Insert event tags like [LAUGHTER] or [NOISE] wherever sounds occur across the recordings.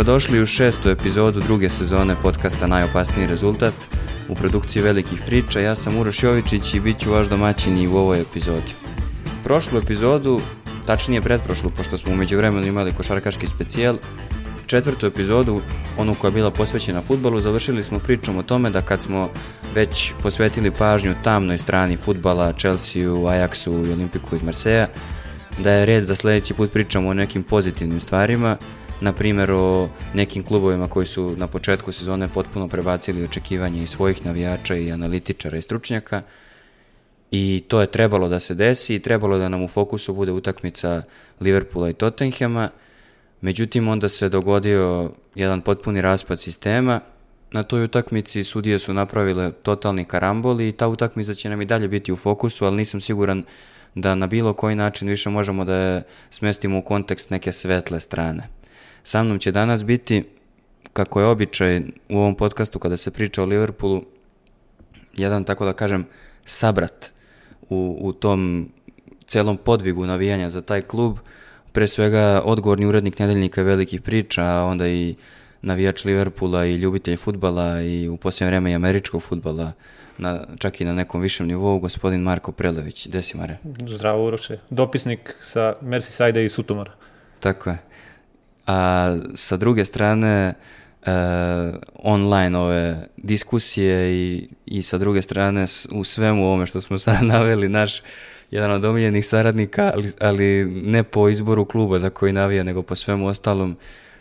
Dobrodošli u šestu epizodu druge sezone podcasta Najopasniji rezultat. U produkciji velikih priča ja sam Uroš Jovičić i bit ću vaš domaćin i u ovoj epizodi. Prošlu epizodu, tačnije pretprošlu, pošto smo umeđu vremenu imali košarkaški specijal, četvrtu epizodu, onu koja je bila posvećena futbalu, završili smo pričom o tome da kad smo već posvetili pažnju tamnoj strani futbala, Chelsea-u, Ajaxu i Olimpiku iz Marseja, da je red da sledeći put pričamo o nekim pozitivnim stvarima, na primjer o nekim klubovima koji su na početku sezone potpuno prebacili očekivanje i svojih navijača i analitičara i stručnjaka. I to je trebalo da se desi i trebalo da nam u fokusu bude utakmica Liverpoola i Tottenhama, međutim onda se dogodio jedan potpuni raspad sistema, na toj utakmici sudije su napravile totalni karambol i ta utakmica će nam i dalje biti u fokusu, ali nisam siguran da na bilo koji način više možemo da je smestimo u kontekst neke svetle strane. Sa mnom će danas biti, kako je običaj u ovom podcastu kada se priča o Liverpoolu, jedan, tako da kažem, sabrat u, u tom celom podvigu navijanja za taj klub, pre svega odgovorni urednik nedeljnika velikih priča, a onda i navijač Liverpoola i ljubitelj futbala i u posljednje vreme i američkog futbala, na, čak i na nekom višem nivou, gospodin Marko Prelević. Gde si, Mare? Zdravo, Uroše. Dopisnik sa Merseyside i Sutomora. Tako je. A sa druge strane, e, online ove diskusije i, i sa druge strane u svemu ovome što smo [LAUGHS] sad naveli, naš jedan od omiljenih saradnika, ali, ali ne po izboru kluba za koji navija, nego po svemu ostalom,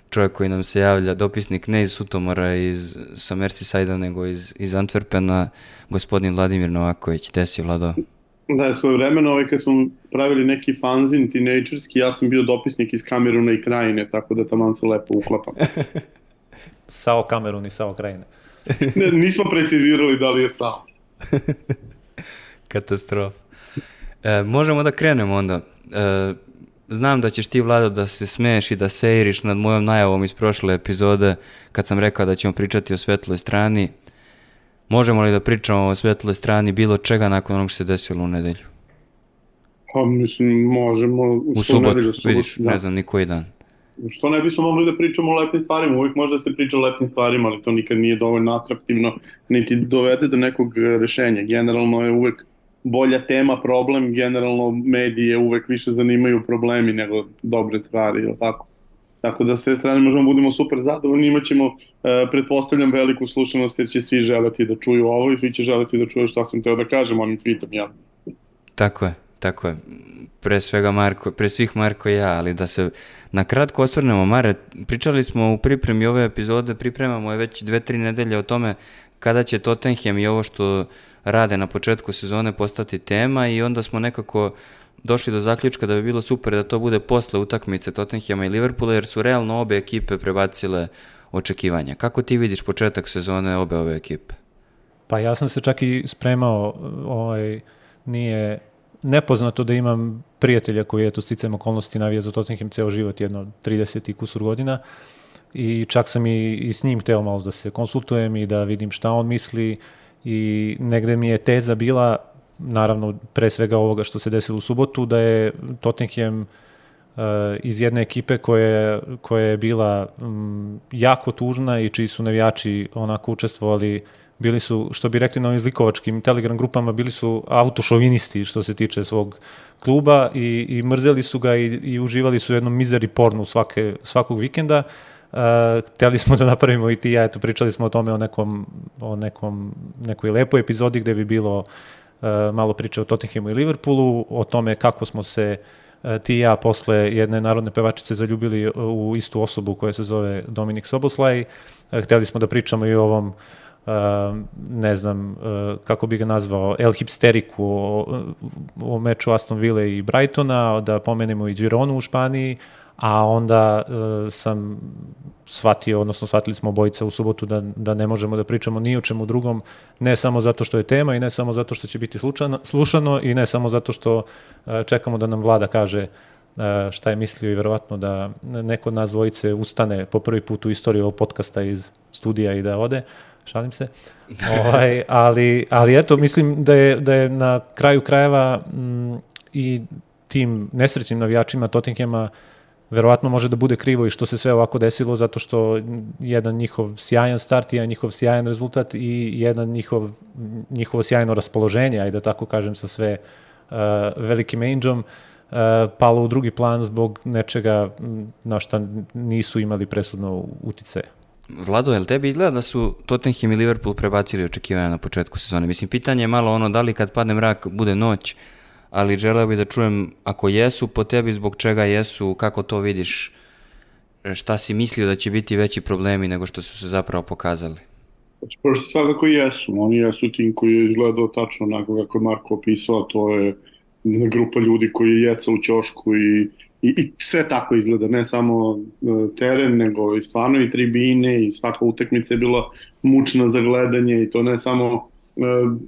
čovjek koji nam se javlja, dopisnik ne iz Sutomora, iz, sa Merseyside-a, nego iz, iz Antwerpena, gospodin Vladimir Novaković. Gde si, Vlado? Da, svoje vremeno, ovaj, kad smo pravili neki fanzin tinejdžerski, ja sam bio dopisnik iz Kameruna i Krajine, tako da tamo se lepo uklapam. [LAUGHS] sao Kamerun i Sao Krajine. [LAUGHS] ne, nismo precizirali da li je Sao. [LAUGHS] Katastrofa. E, možemo da krenemo onda. E, znam da ćeš ti, Vlado, da se smeješ i da seiriš nad mojom najavom iz prošle epizode, kad sam rekao da ćemo pričati o svetloj strani. Možemo li da pričamo o svetloj strani bilo čega nakon onog što se desilo u nedelju? Pa mislim, možemo. U subotu, nedelju, subotu, vidiš, da. ne znam, ni koji dan. Što ne bismo mogli da pričamo o lepim stvarima? Uvijek može da se priča o lepim stvarima, ali to nikad nije dovoljno atraktivno, niti dovede do nekog rešenja. Generalno je uvek bolja tema problem, generalno medije uvek više zanimaju problemi nego dobre stvari, ili tako? Tako da s te strane možemo budemo super zadovoljni, imaćemo, e, pretpostavljam, veliku slušanost jer će svi želeti da čuju ovo i svi će želeti da čuju šta sam teo da kažem onim tweetom, ja. Tako je, tako je. Pre svega Marko, pre svih Marko i ja, ali da se na kratko osvrnemo, Mare, pričali smo u pripremi ove epizode, pripremamo je već dve, tri nedelje o tome kada će Tottenham i ovo što rade na početku sezone postati tema i onda smo nekako došli do zaključka da bi bilo super da to bude posle utakmice Tottenhama i Liverpoola, jer su realno obe ekipe prebacile očekivanja. Kako ti vidiš početak sezone obe ove ekipe? Pa ja sam se čak i spremao, ovaj, nije nepoznato da imam prijatelja koji je to sticajem okolnosti navija za Tottenham ceo život, jedno 30 i kusur godina i čak sam i, i s njim teo malo da se konsultujem i da vidim šta on misli i negde mi je teza bila naravno pre svega ovoga što se desilo u subotu, da je Tottenham uh, iz jedne ekipe koja, koja je bila um, jako tužna i čiji su navijači onako učestvovali bili su, što bi rekli na ovim zlikovačkim telegram grupama, bili su autošovinisti što se tiče svog kluba i, i mrzeli su ga i, i uživali su u jednom mizeri pornu svake, svakog vikenda. Uh, hteli smo da napravimo i ti ja, eto, pričali smo o tome o nekom, o nekom, nekoj lepoj epizodi gde bi bilo E, malo priče o Tottenhamu i Liverpoolu, o tome kako smo se e, ti i ja posle jedne narodne pevačice zaljubili u istu osobu koja se zove Dominik Soboslaj. E, hteli smo da pričamo i o ovom ne znam kako bi ga nazvao, El Hipsteriku o, o meču Aston Ville i Brightona, da pomenemo i Gironu u Španiji, a onda uh, sam shvatio, odnosno shvatili smo obojica u subotu da, da ne možemo da pričamo ni o čemu drugom, ne samo zato što je tema i ne samo zato što će biti slučano, slušano i ne samo zato što uh, čekamo da nam vlada kaže uh, šta je mislio i verovatno da neko od nas dvojice ustane po prvi put u istoriji ovog podcasta iz studija i da ode, šalim se. [LAUGHS] ovaj, ali, ali eto, mislim da je, da je na kraju krajeva m, i tim nesrećnim navijačima Tottenhema verovatno može da bude krivo i što se sve ovako desilo zato što jedan njihov sjajan start, jedan njihov sjajan rezultat i jedan njihov, njihovo sjajno raspoloženje, ajde da tako kažem, sa sve uh, velikim angeom, uh, palo u drugi plan zbog nečega na šta nisu imali presudno utice. Vlado, jel tebi izgleda da su Tottenham i Liverpool prebacili očekivanja na početku sezone? Mislim, pitanje je malo ono da li kad padne mrak bude noć, ali želeo bih da čujem ako jesu po tebi, zbog čega jesu, kako to vidiš, šta si mislio da će biti veći problemi nego što su se zapravo pokazali? Znači, svakako jesu. Oni jesu tim koji je izgledao tačno onako kako je Marko opisao, to je grupa ljudi koji je jeca u ćošku i, i, i sve tako izgleda, ne samo e, teren, nego i stvarno i tribine i svaka utakmica je bila mučna za gledanje i to ne samo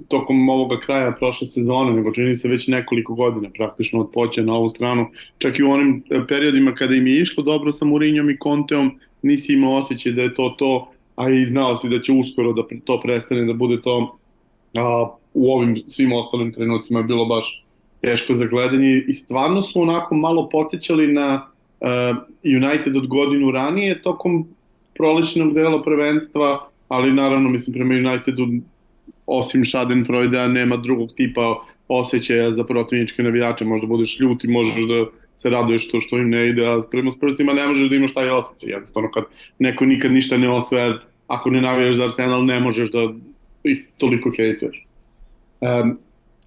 tokom ovoga kraja prošle sezone, nego čini se već nekoliko godina praktično od poća na ovu stranu. Čak i u onim e, periodima kada im je išlo dobro sa Mourinhom i Conteom, nisi imao osjećaj da je to to, a i znao si da će uskoro da to prestane da bude to. A, u ovim svim ostalim trenucima je bilo baš teško za gledanje i stvarno su onako malo potećali na uh, United od godinu ranije tokom prolećnog dela prvenstva, ali naravno mislim prema Unitedu osim Schadenfreuda nema drugog tipa osjećaja za protivničke navijače, možda budeš ljut i možeš da se raduješ to što im ne ide, a prema Spursima ne možeš da imaš taj osjećaj, jednostavno kad neko nikad ništa ne osvaja, ako ne navijaš za Arsenal ne možeš da ih toliko hejtuješ. Um,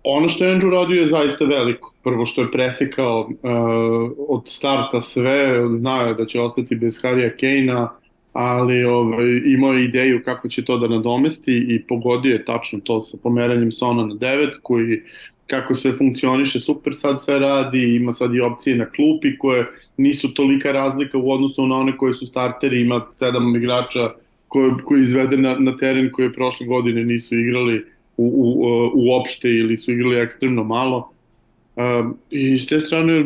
ono što je Andrew radio je zaista veliko. Prvo što je presekao uh, od starta sve, znao je da će ostati bez Harija Kejna, ali ovaj, imao je ideju kako će to da nadomesti i pogodio je tačno to sa pomeranjem Sona na 9 koji kako sve funkcioniše, super sad sve radi, ima sad i opcije na klupi koje nisu tolika razlika u odnosu na one koje su starteri, ima sedam igrača koje, koji izvede na, na teren koje prošle godine nisu igrali u, u, uopšte ili su igrali ekstremno malo. Um, I s te strane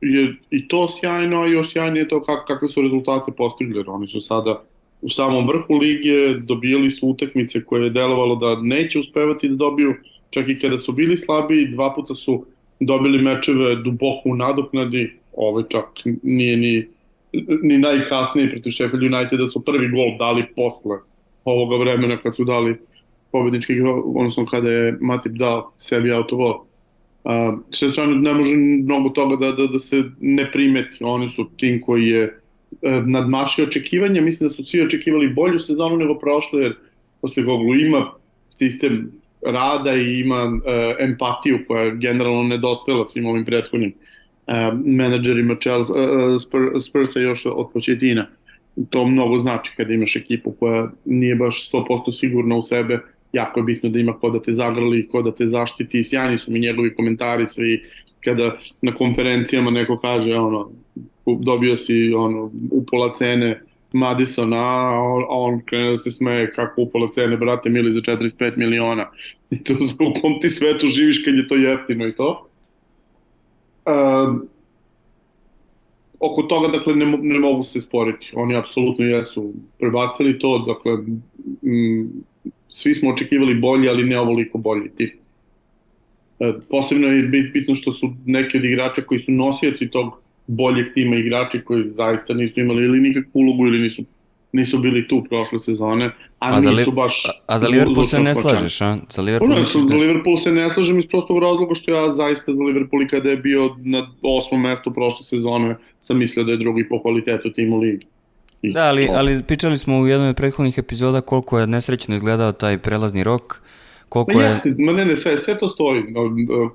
je i to sjajno, a još sjajnije to kak, kakve su rezultate postigli. Oni su sada u samom vrhu lige, dobijali su utakmice koje je delovalo da neće uspevati da dobiju, čak i kada su bili slabi, dva puta su dobili mečeve duboko u nadoknadi, ovaj čak nije ni, ni najkasnije protiv Sheffield Uniteda su prvi gol dali posle ovoga vremena kad su dali pobednički, odnosno kada je Matip dao sebi autovol. A, sve strane ne može mnogo toga da, da, da se ne primeti. Oni su tim koji je e, nadmašio očekivanja. Mislim da su svi očekivali bolju sezonu nego prošle, jer posle Goglu ima sistem rada i ima e, empatiju koja je generalno nedostajala svim ovim prethodnim e, menadžerima Chelsea, e, Spur, Spursa još od početina. To mnogo znači kada imaš ekipu koja nije baš 100% sigurna u sebe, jako je bitno da ima ko da te zagrali, ko da te zaštiti. Sjajni su mi njegovi komentari svi kada na konferencijama neko kaže ono dobio si ono u pola cene Madison, a on krene da se smeje kako u pola cene, brate mili, za 45 miliona. [LAUGHS] I to za u kom ti svetu živiš kad je to jeftino i to. Uh, oko toga, dakle, ne, ne mogu se sporiti. Oni apsolutno jesu prebacili to, dakle, m, svi smo očekivali bolji, ali ne ovoliko bolji tip. E, posebno je bitno što su neki od igrača koji su nosioci tog boljeg tima igrači koji zaista nisu imali ili nikakvu ulogu ili nisu nisu bili tu prošle sezone, a, a nisu baš... A, a za Liverpool se ne slažeš, a? Za Liverpool, ne, za Liverpool se ne slažem iz prostog razloga što ja zaista za Liverpool kada je bio na osmom mestu prošle sezone sam mislio da je drugi po kvalitetu tim u ligi. Da, ali, ali pričali smo u jednoj od prethodnih epizoda koliko je nesrećno izgledao taj prelazni rok, koliko ma je... Jeste, ma ne, ne, sve, sve to stoji.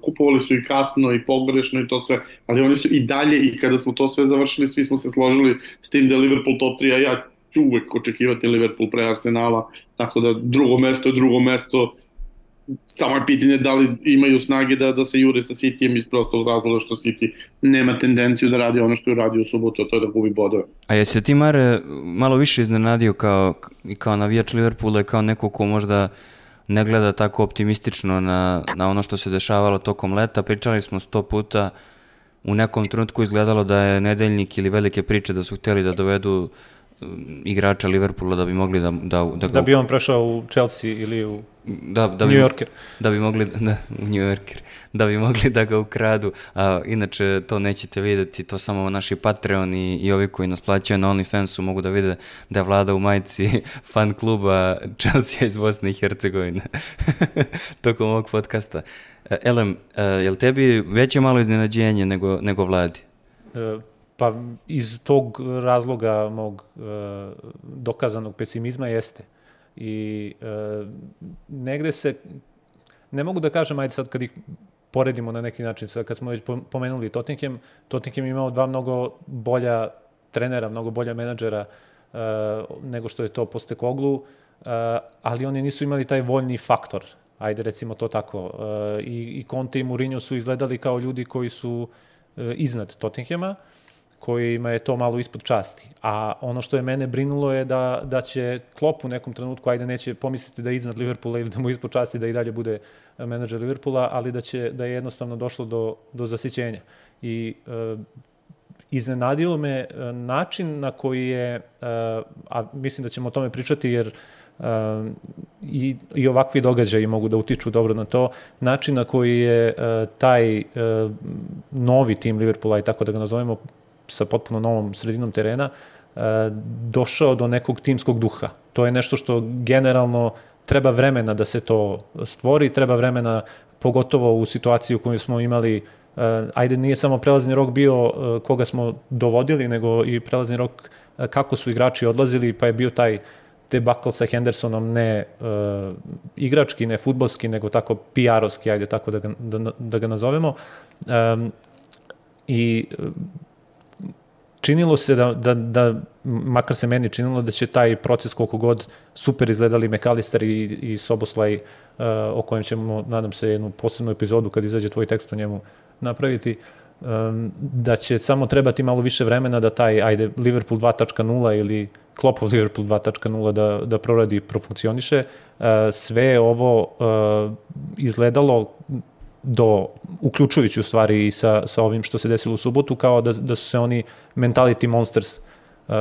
Kupovali su i kasno i pogrešno i to sve, ali oni su i dalje i kada smo to sve završili, svi smo se složili s tim da Liverpool top 3, a ja ću uvek očekivati Liverpool pre Arsenala, tako da drugo mesto je drugo mesto, samo je pitanje da li imaju snage da, da se jure sa Cityjem iz prostog razloga što City nema tendenciju da radi ono što je radio u subotu, a to je da gubi bodove. A je se ti Mare malo više iznenadio kao, kao navijač Liverpoola i kao neko ko možda ne gleda tako optimistično na, na ono što se dešavalo tokom leta. Pričali smo sto puta, u nekom trenutku izgledalo da je nedeljnik ili velike priče da su hteli da dovedu igrača Liverpoola da bi mogli da, da, da, da bi on prešao u Chelsea ili u da, da New bi, Yorker. Da bi mogli, da, u New Yorker, da bi mogli da ga ukradu. A, inače, to nećete videti, to samo naši Patreoni i ovi koji nas plaćaju na OnlyFansu mogu da vide da je vlada u majici [LAUGHS] fan kluba Chelsea iz Bosne i Hercegovine. [LAUGHS] Tokom ovog podcasta. E, Elem, e, je li tebi veće malo iznenađenje nego, nego vladi? E, pa iz tog razloga mog dokazanog pesimizma jeste i e, negde se, ne mogu da kažem, ajde sad kad ih poredimo na neki način, sad kad smo već pomenuli Tottenham, Tottenham imao dva mnogo bolja trenera, mnogo bolja menadžera e, nego što je to poste Koglu, e, ali oni nisu imali taj voljni faktor, ajde recimo to tako. E, I, i Conte i Mourinho su izgledali kao ljudi koji su e, iznad Tottenhama, kojima je to malo ispod časti. A ono što je mene brinulo je da, da će Klopp u nekom trenutku, ajde neće pomisliti da je iznad Liverpoola ili da mu ispod časti da i dalje bude menadžer Liverpoola, ali da, će, da je jednostavno došlo do, do zasićenja. I e, iznenadilo me e, način na koji je, e, a mislim da ćemo o tome pričati jer Uh, i, i ovakvi događaji mogu da utiču dobro na to, način na koji je taj novi tim Liverpoola i tako da ga nazovemo sa potpuno novom sredinom terena, e, došao do nekog timskog duha. To je nešto što generalno treba vremena da se to stvori, treba vremena pogotovo u situaciji u kojoj smo imali e, ajde nije samo prelazni rok bio e, koga smo dovodili, nego i prelazni rok kako su igrači odlazili, pa je bio taj debakl sa Hendersonom ne uh, igrački, ne futbolski, nego tako PR-ovski, ajde tako da ga, da, da ga nazovemo. Um, I činilo se da, da, da, makar se meni činilo da će taj proces koliko god super izgledali McAllister i, i Soboslaj, uh, o kojem ćemo, nadam se, jednu posebnu epizodu kad izađe tvoj tekst o njemu napraviti, um, da će samo trebati malo više vremena da taj, ajde, Liverpool 2.0 ili Kloppov Liverpool 2.0 da, da proradi i profunkcioniše. Uh, sve ovo uh, izgledalo do, uključujući u stvari i sa, sa ovim što se desilo u subotu, kao da, da su se oni mentality monsters uh,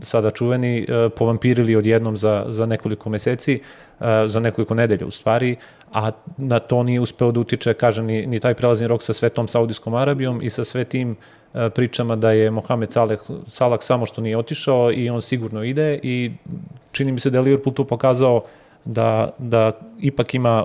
sada čuveni, uh, povampirili odjednom za, za nekoliko meseci, uh, za nekoliko nedelja u stvari, a na to nije uspeo da utiče, kažem, ni, ni taj prelazni rok sa svetom Saudijskom Arabijom i sa sve tim uh, pričama da je Mohamed Salah, Salah samo što nije otišao i on sigurno ide i čini mi se da je Liverpool tu pokazao da, da ipak ima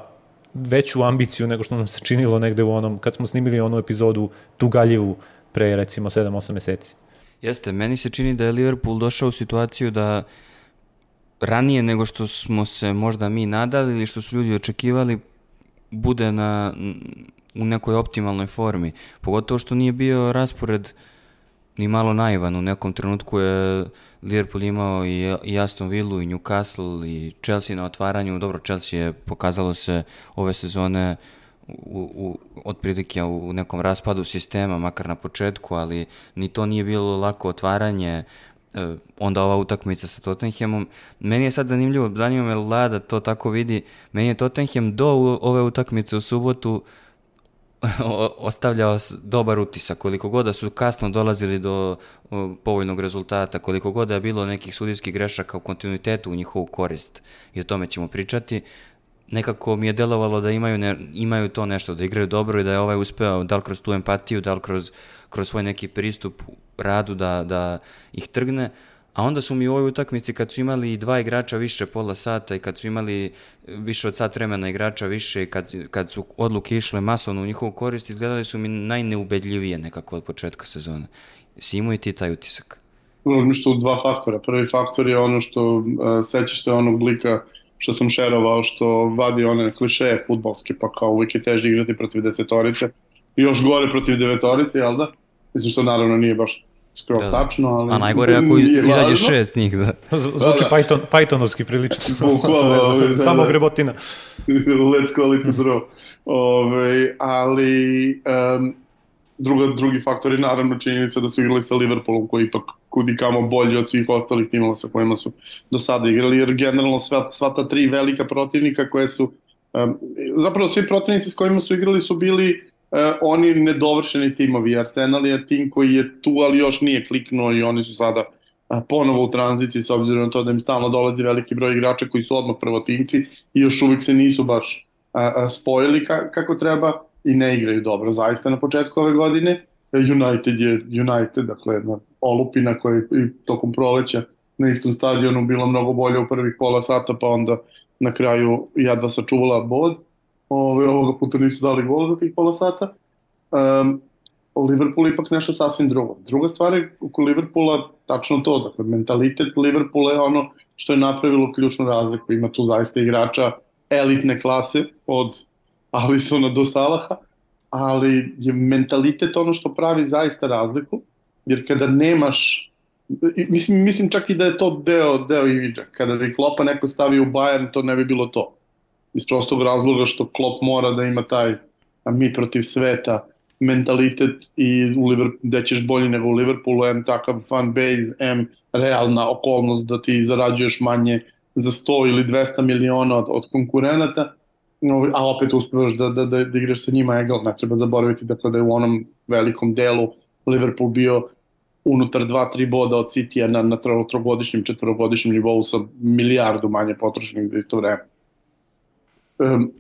veću ambiciju nego što nam se činilo negde u onom, kad smo snimili onu epizodu Tugaljivu pre recimo 7-8 meseci. Jeste, meni se čini da je Liverpool došao u situaciju da ranije nego što smo se možda mi nadali ili što su ljudi očekivali bude na, u nekoj optimalnoj formi. Pogotovo što nije bio raspored ni malo naivan. U nekom trenutku je Liverpool imao i, i Aston Villa i Newcastle i Chelsea na otvaranju. Dobro, Chelsea je pokazalo se ove sezone u, u, otprilike u nekom raspadu sistema, makar na početku, ali ni to nije bilo lako otvaranje, e, onda ova utakmica sa Tottenhamom. Meni je sad zanimljivo, zanima me Lada to tako vidi, meni je Tottenham do ove utakmice u subotu [LAUGHS] ostavljao dobar utisak, koliko god da su kasno dolazili do povoljnog rezultata, koliko god da je bilo nekih sudijskih grešaka u kontinuitetu u njihovu korist i o tome ćemo pričati, nekako mi je delovalo da imaju, ne, imaju to nešto, da igraju dobro i da je ovaj uspeo, da li kroz tu empatiju, da li kroz, kroz svoj neki pristup radu da, da ih trgne, A onda su mi u ovoj utakmici kad su imali dva igrača više pola sata i kad su imali više od sat vremena igrača više kad, kad su odluke išle masovno u njihovu korist, izgledali su mi najneubedljivije nekako od početka sezone. Si imao i ti taj utisak? Što dva faktora. Prvi faktor je ono što uh, sećaš se onog lika što sam šerovao, što vadi one klišeje futbalske, pa kao uvijek je teže igrati protiv desetorice i još gore protiv devetorice, jel da? Mislim što naravno nije baš skroz da, da. tačno, ali... A najgore ako izađe šest njih, da. [LAUGHS] Zvuči da, da. Python, Pythonovski prilično. [LAUGHS] Bukvalno. Ovaj, samo da, grebotina. [LAUGHS] Let's call it a draw. Ove, ali um, druga, drugi faktor je naravno činjenica da su igrali sa Liverpoolom koji ipak kudi kamo bolji od svih ostalih timova sa kojima su do sada igrali, jer generalno sva, sva ta tri velika protivnika koje su um, zapravo svi protivnici s kojima su igrali su bili oni nedovršeni timovi. Arsenal je tim koji je tu, ali još nije kliknuo i oni su sada ponovo u tranziciji s obzirom na to da im stalno dolazi veliki broj igrača koji su odmah prvotimci i još uvijek se nisu baš spojili kako treba i ne igraju dobro zaista na početku ove godine. United je United, dakle jedna olupina koja je i tokom proleća na istom stadionu bila mnogo bolje u prvih pola sata, pa onda na kraju jedva sačuvala bod. Ove, ovoga puta nisu dali gol za tih pola sata. Um, Liverpool ipak nešto sasvim drugo. Druga stvar je oko Liverpoola tačno to, dakle mentalitet Liverpoola je ono što je napravilo ključnu razliku. Ima tu zaista igrača elitne klase od Alisona do Salaha, ali je mentalitet ono što pravi zaista razliku, jer kada nemaš mislim, mislim čak i da je to deo, deo imidža. Kada bi Klopa neko stavi u Bayern, to ne bi bilo to. Iz prostog razloga što Klop mora da ima taj mi protiv sveta mentalitet i u Liverpool, da ćeš bolji nego u Liverpoolu, M takav fan base, M realna okolnost da ti zarađuješ manje za 100 ili 200 miliona od, od konkurenata, a opet uspevaš da, da, da, da igraš sa njima egal, ne treba zaboraviti dakle, da je u onom velikom delu Liverpool bio unutar 2-3 boda od City-a na, na trogodišnjem, četvorogodišnjem nivou sa milijardu manje potrošenih za isto vreme. Um,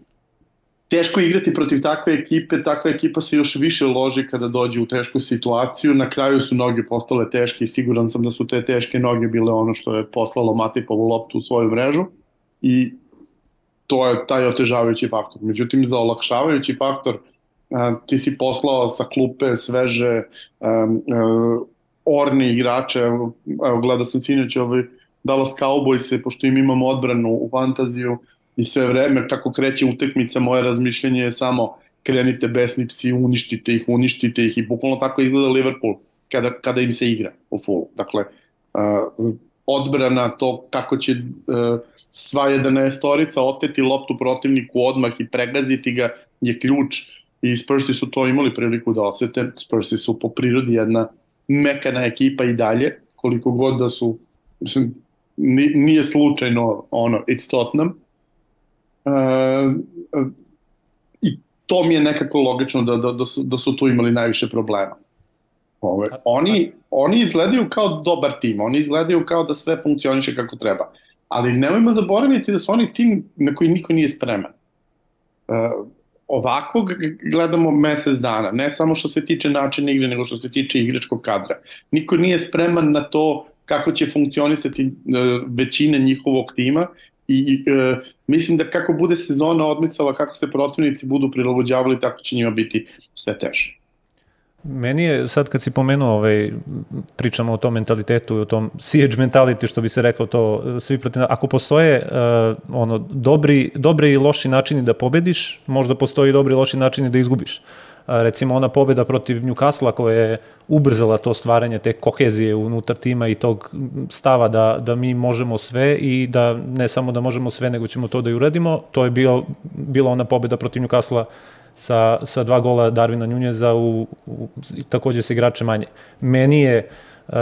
teško igrati protiv takve ekipe, takva ekipa se još više loži kada dođe u tešku situaciju, na kraju su noge postale teške i siguran sam da su te teške noge bile ono što je poslalo Matipovu loptu u svoju mrežu i to je taj otežavajući faktor. Međutim, za olakšavajući faktor a, ti si poslao sa klupe sveže a, a, orni igrače, evo gledao sam sinoć ovaj Dallas Cowboys, pošto im imamo odbranu u fantaziju, i sve vreme kako kreće utekmica, moje razmišljenje je samo krenite besni psi, uništite ih, uništite ih i bukvalno tako izgleda Liverpool kada, kada im se igra u full. Dakle, uh, odbrana, to kako će uh, sva jedna storica oteti loptu protivniku odmah i pregaziti ga je ključ i Spursi su to imali priliku da osete. Spursi su po prirodi jedna mekana ekipa i dalje, koliko god da su, mislim, nije slučajno ono, it's Tottenham, I to mi je nekako logično da, da, da, su, da su tu imali najviše problema. Ove, oni, oni izgledaju kao dobar tim, oni izgledaju kao da sve funkcioniše kako treba. Ali nemojmo zaboraviti da su oni tim na koji niko nije spreman. Uh, ovako gledamo mesec dana, ne samo što se tiče načina igre, nego što se tiče igračkog kadra. Niko nije spreman na to kako će funkcionisati uh, većina njihovog tima i e, mislim da kako bude sezona odmicala, kako se protivnici budu prilagođavali, tako će njima biti sve teže. Meni je sad kad si pomenuo ovaj, pričamo o tom mentalitetu i o tom siege mentality što bi se reklo to svi protiv ako postoje uh, ono dobri dobri i loši načini da pobediš možda postoji dobri i loši načini da izgubiš recimo ona pobeda protiv Newcastle koja je ubrzala to stvaranje te kohezije unutar tima i tog stava da, da mi možemo sve i da ne samo da možemo sve nego ćemo to da i uradimo, to je bio, bila ona pobeda protiv Newcastle sa, sa dva gola Darvina Njunjeza u, u, takođe se igrače manje. Meni je uh,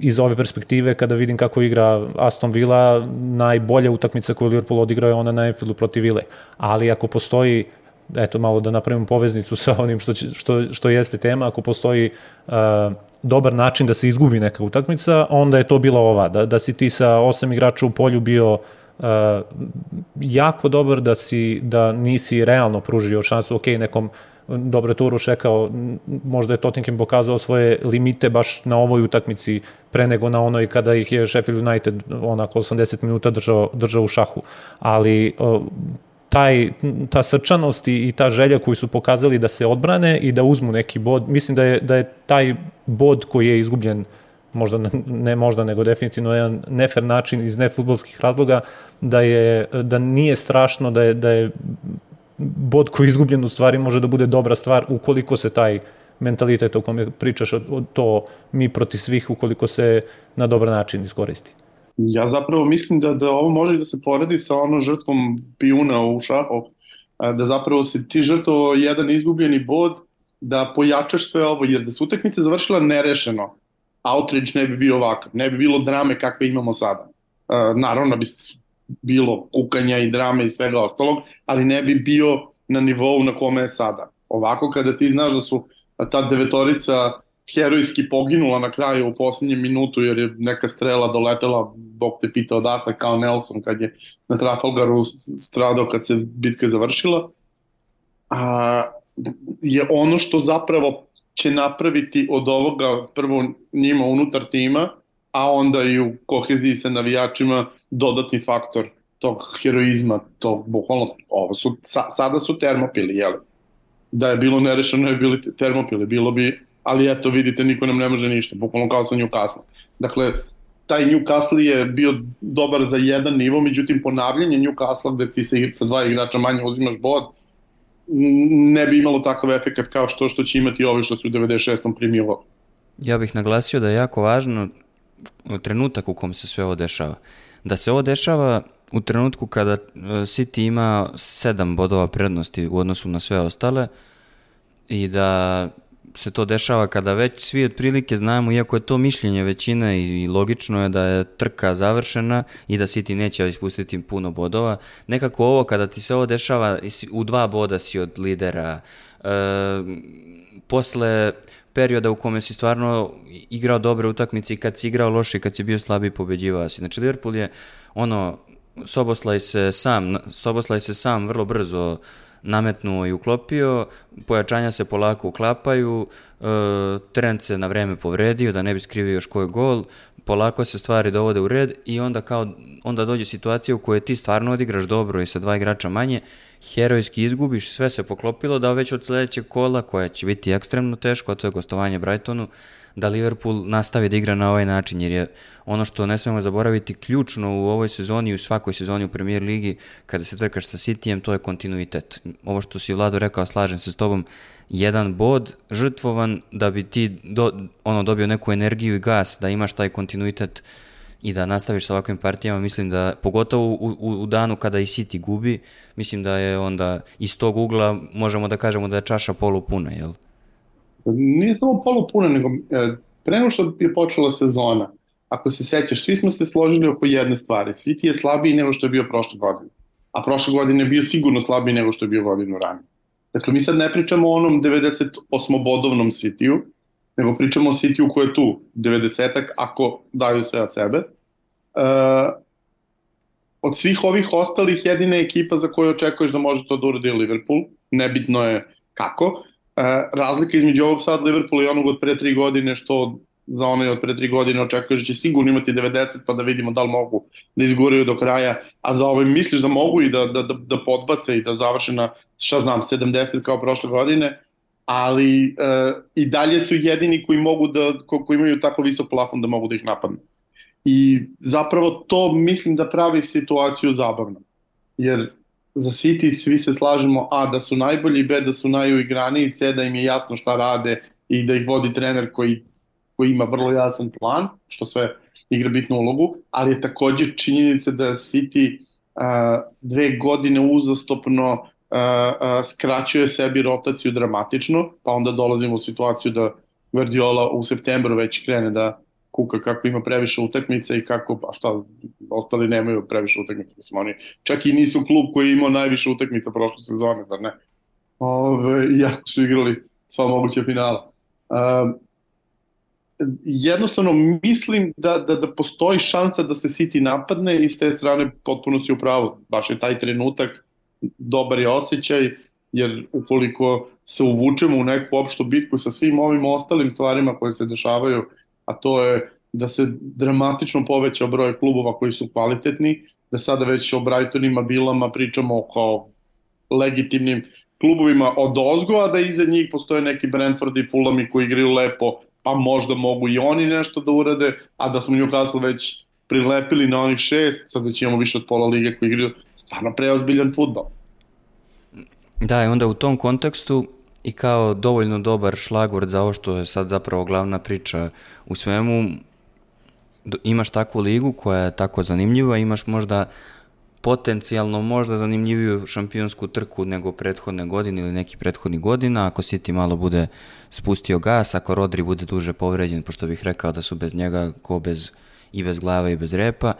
iz ove perspektive kada vidim kako igra Aston Villa najbolja utakmica koju Liverpool odigrao je ona na Anfieldu protiv Ville. Ali ako postoji eto malo da napravimo poveznicu sa onim što, će, što, što jeste tema, ako postoji uh, dobar način da se izgubi neka utakmica, onda je to bila ova, da, da si ti sa osam igrača u polju bio uh, jako dobar, da, si, da nisi realno pružio šansu, ok, nekom dobro Uroš rekao, možda je Tottenham pokazao svoje limite baš na ovoj utakmici pre nego na onoj kada ih je Sheffield United onako 80 minuta držao, držao u šahu. Ali taj, ta srčanost i, i ta želja koju su pokazali da se odbrane i da uzmu neki bod, mislim da je, da je taj bod koji je izgubljen možda ne možda nego definitivno jedan nefer način iz nefutbolskih razloga da je da nije strašno da je da je bod koji je izgubljen u stvari može da bude dobra stvar ukoliko se taj mentalitet o kome pričaš to mi proti svih ukoliko se na dobar način iskoristi. Ja zapravo mislim da, da ovo može da se poredi sa ono žrtvom pijuna u šahu, da zapravo se ti žrtvo jedan izgubljeni bod, da pojačaš sve ovo, jer da se utakmica završila nerešeno, outrage ne bi bio ovakav, ne bi bilo drame kakve imamo sada. Naravno bi bilo kukanja i drame i svega ostalog, ali ne bi bio na nivou na kome je sada. Ovako kada ti znaš da su ta devetorica herojski poginula na kraju u poslednjem minutu jer je neka strela doletela, Bog te pita odakle, kao Nelson kad je na Trafalgaru stradao kad se bitka završila, a, je ono što zapravo će napraviti od ovoga prvo njima unutar tima, a onda i u koheziji sa navijačima dodatni faktor tog heroizma, to bukvalno, ovo su, sa, sada su termopili, jel? Da je bilo nerešeno, je bili termopili, bilo bi, ali eto, vidite, niko nam ne može ništa, bukvalno kao sa Newcastle. Dakle, taj Newcastle je bio dobar za jedan nivo, međutim ponavljanje Newcastle gde ti se sa dva igrača manje uzimaš bod, ne bi imalo takav efekt kao što što će imati ovi što su u 96. primilo. Ja bih naglasio da je jako važno trenutak u kom se sve ovo dešava. Da se ovo dešava u trenutku kada e, City ima sedam bodova prednosti u odnosu na sve ostale i da se to dešava kada već svi otprilike znamo, iako je to mišljenje većine i logično je da je trka završena i da City neće ispustiti puno bodova, nekako ovo kada ti se ovo dešava, u dva boda si od lidera, e, posle perioda u kome si stvarno igrao dobre utakmice i kad si igrao loše kad si bio slabiji pobeđivao si. Znači Liverpool je ono, Soboslaj se sam, Soboslaj se sam vrlo brzo nametnuo i uklopio, pojačanja se polako uklapaju, e, trend se na vreme povredio da ne bi skrivio još koji gol, polako se stvari dovode u red i onda kao onda dođe situacija u kojoj ti stvarno odigraš dobro i sa dva igrača manje, herojski izgubiš, sve se poklopilo da već od sledećeg kola, koja će biti ekstremno teško, a to je gostovanje Brightonu, da Liverpool nastavi da igra na ovaj način, jer je ono što ne smemo zaboraviti ključno u ovoj sezoni i u svakoj sezoni u premier ligi, kada se trkaš sa Cityjem, to je kontinuitet. Ovo što si Vlado rekao, slažem se s tobom, jedan bod žrtvovan da bi ti do, ono dobio neku energiju i gas, da imaš taj kontinuitet i da nastaviš sa ovakvim partijama, mislim da, pogotovo u, u, u danu kada i City gubi, mislim da je onda iz tog ugla možemo da kažemo da je čaša polupuna, jel? Nije samo polupuna, nego e, pre nego što je počela sezona, ako se sećaš, svi smo se složili oko jedne stvari. City je slabiji nego što je bio prošle godine. A prošle godine je bio sigurno slabiji nego što je bio godinu ranije. Dakle, mi sad ne pričamo o onom 98-bodovnom City-u, nego pričamo o City-u koji je tu 90-ak ako daju sve od sebe. Uh, od svih ovih ostalih jedina ekipa za koju očekuješ da može to da uradi Liverpool, nebitno je kako. Uh, razlika između ovog sad Liverpoola i onog od pre tri godine što za onaj od pre tri godine očekuješ da će sigurno imati 90 pa da vidimo da li mogu da izguraju do kraja, a za ovaj misliš da mogu i da, da, da, da podbace i da završe na, šta znam, 70 kao prošle godine, ali e, i dalje su jedini koji mogu da, ko, koji imaju tako visok plafon da mogu da ih napadnu. I zapravo to mislim da pravi situaciju zabavnom. Jer za City svi se slažemo A da su najbolji, B da su najuigraniji, C da im je jasno šta rade i da ih vodi trener koji koji ima vrlo jasan plan, što sve igra bitnu ulogu, ali je takođe činjenica da City uh, dve godine uzastopno uh, uh, skraćuje sebi rotaciju dramatično, pa onda dolazimo u situaciju da Guardiola u septembru već krene da kuka kako ima previše utakmica i kako, pa šta, ostali nemaju previše utakmica, mislim, oni čak i nisu klub koji je imao najviše utakmica prošle sezone, da ne? Ove, iako su igrali sva moguća finala. Uh, jednostavno mislim da, da, da postoji šansa da se City napadne i s te strane potpuno si upravo. Baš je taj trenutak dobar je osjećaj, jer ukoliko se uvučemo u neku opštu bitku sa svim ovim ostalim stvarima koje se dešavaju, a to je da se dramatično poveća broj klubova koji su kvalitetni, da sada već o Brightonima, Vilama pričamo kao legitimnim klubovima od ozgo, a da iza njih postoje neki Brentford i Fulami koji igraju lepo pa možda mogu i oni nešto da urade, a da smo Newcastle već prilepili na onih šest, sad već imamo više od pola lige koji igraju stvarno preozbiljan futbol. Da, i onda u tom kontekstu i kao dovoljno dobar šlagvord za ovo što je sad zapravo glavna priča u svemu, imaš takvu ligu koja je tako zanimljiva, imaš možda potencijalno možda zanimljiviju šampionsku trku nego prethodne godine ili neki prethodni godina, ako City malo bude spustio gas, ako Rodri bude duže povređen, pošto bih rekao da su bez njega ko bez i bez glave i bez repa,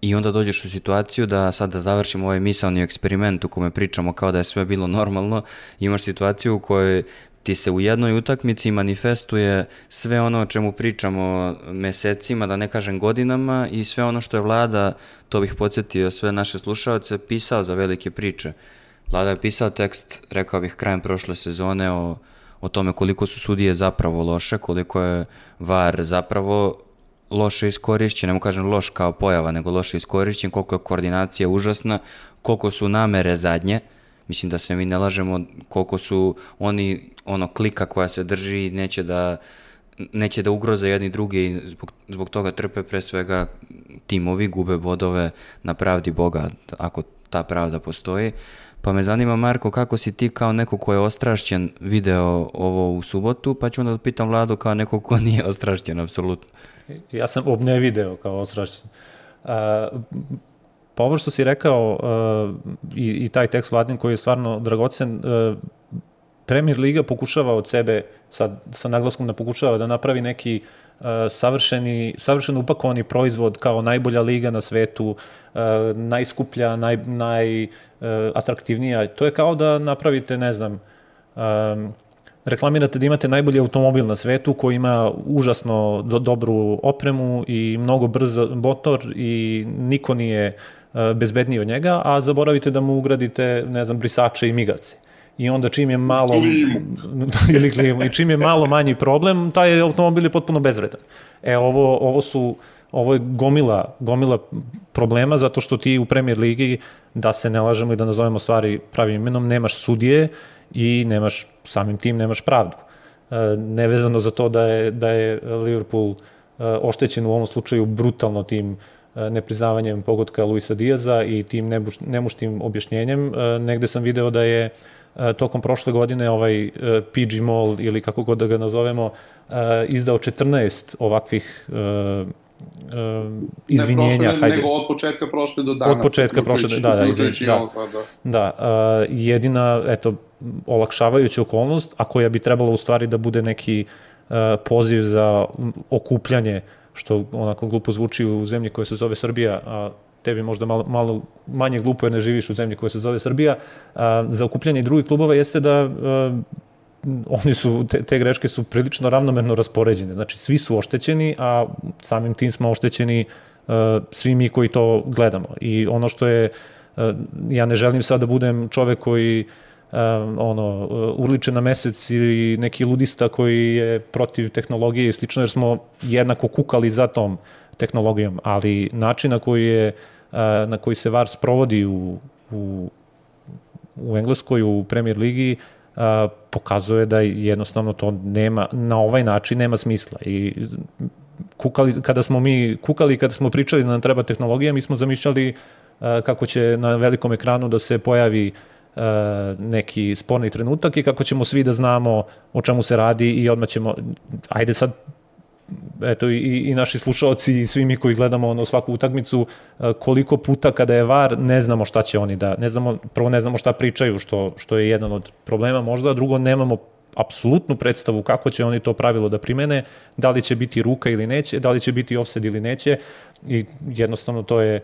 I onda dođeš u situaciju da sad da završimo ovaj misalni eksperiment u kome pričamo kao da je sve bilo normalno, imaš situaciju u kojoj ti se u jednoj utakmici manifestuje sve ono o čemu pričamo mesecima, da ne kažem godinama i sve ono što je vlada, to bih podsjetio sve naše slušalce, pisao za velike priče. Vlada je pisao tekst, rekao bih, krajem prošle sezone o, o tome koliko su sudije zapravo loše, koliko je VAR zapravo loše iskorišćen, nemo kažem loš kao pojava, nego loše iskorišćen, koliko je koordinacija užasna, koliko su namere zadnje, mislim da se mi ne lažemo koliko su oni ono klika koja se drži neće da neće da ugroze jedni drugi i zbog, zbog toga trpe pre svega timovi, gube bodove na pravdi Boga, ako ta pravda postoji. Pa me zanima, Marko, kako si ti kao neko ko je ostrašćen video ovo u subotu, pa ću onda da pitam Vladu kao neko ko nije [LAUGHS] ostrašćen, apsolutno. Ja sam obne video kao ostrašćen. Uh, pa ovo što si rekao uh, i, i taj tekst Vladin koji je stvarno dragocen, uh, Premier Liga pokušava od sebe, sad sa naglaskom da pokušava da napravi neki uh, savršeni, savršeno upakovani proizvod kao najbolja liga na svetu, uh, najskuplja, naj, najatraktivnija. Uh, to je kao da napravite, ne znam, um, reklamirate da imate najbolji automobil na svetu koji ima užasno do, dobru opremu i mnogo brz motor i niko nije bezbedniji od njega, a zaboravite da mu ugradite, ne znam, brisače i migace i onda čim je malo [LAUGHS] ili klimu i čim je malo manji problem, taj automobil je potpuno bezvredan. E ovo ovo su ovo je gomila, gomila problema zato što ti u Premier ligi, da se ne lažemo i da nazovemo stvari pravim imenom, nemaš sudije i nemaš, samim tim nemaš pravdu. E, nevezano za to da je, da je Liverpool e, oštećen u ovom slučaju brutalno tim e, nepriznavanjem pogotka Luisa Diaza i tim nemuštim objašnjenjem. Negde sam video da je tokom prošle godine ovaj e, PG Mall ili kako god da ga nazovemo e, izdao 14 ovakvih izvinjenja, ne prošle, hajde. Nego od početka prošle do danas. Od početka prošle, da, da, izvin, da, sada. da, uh, jedina, eto, olakšavajuća okolnost, a koja bi trebala u stvari da bude neki uh, poziv za okupljanje, što onako glupo zvuči u zemlji koja se zove Srbija, a tebi možda malo, malo manje glupo jer ne živiš u zemlji koja se zove Srbija, a, za okupljanje drugih klubova jeste da a, oni su, te, te greške su prilično ravnomerno raspoređene. Znači, svi su oštećeni, a samim tim smo oštećeni a, svi mi koji to gledamo. I ono što je, a, ja ne želim sad da budem čovek koji um, ono, urliče na mesec ili neki ludista koji je protiv tehnologije i slično, jer smo jednako kukali za tom tehnologijom, ali način na koji je na koji se VAR sprovodi u, u, u Engleskoj, u Premier Ligi, a, pokazuje da jednostavno to nema, na ovaj način nema smisla. I kukali, kada smo mi kukali, kada smo pričali da nam treba tehnologija, mi smo zamišljali a, kako će na velikom ekranu da se pojavi neki sporni trenutak i kako ćemo svi da znamo o čemu se radi i odmah ćemo, ajde sad eto i, i naši slušalci i svi mi koji gledamo ono svaku utakmicu e, koliko puta kada je VAR ne znamo šta će oni da ne znamo prvo ne znamo šta pričaju što što je jedan od problema možda drugo nemamo apsolutnu predstavu kako će oni to pravilo da primene, da li će biti ruka ili neće, da li će biti offset ili neće i jednostavno to je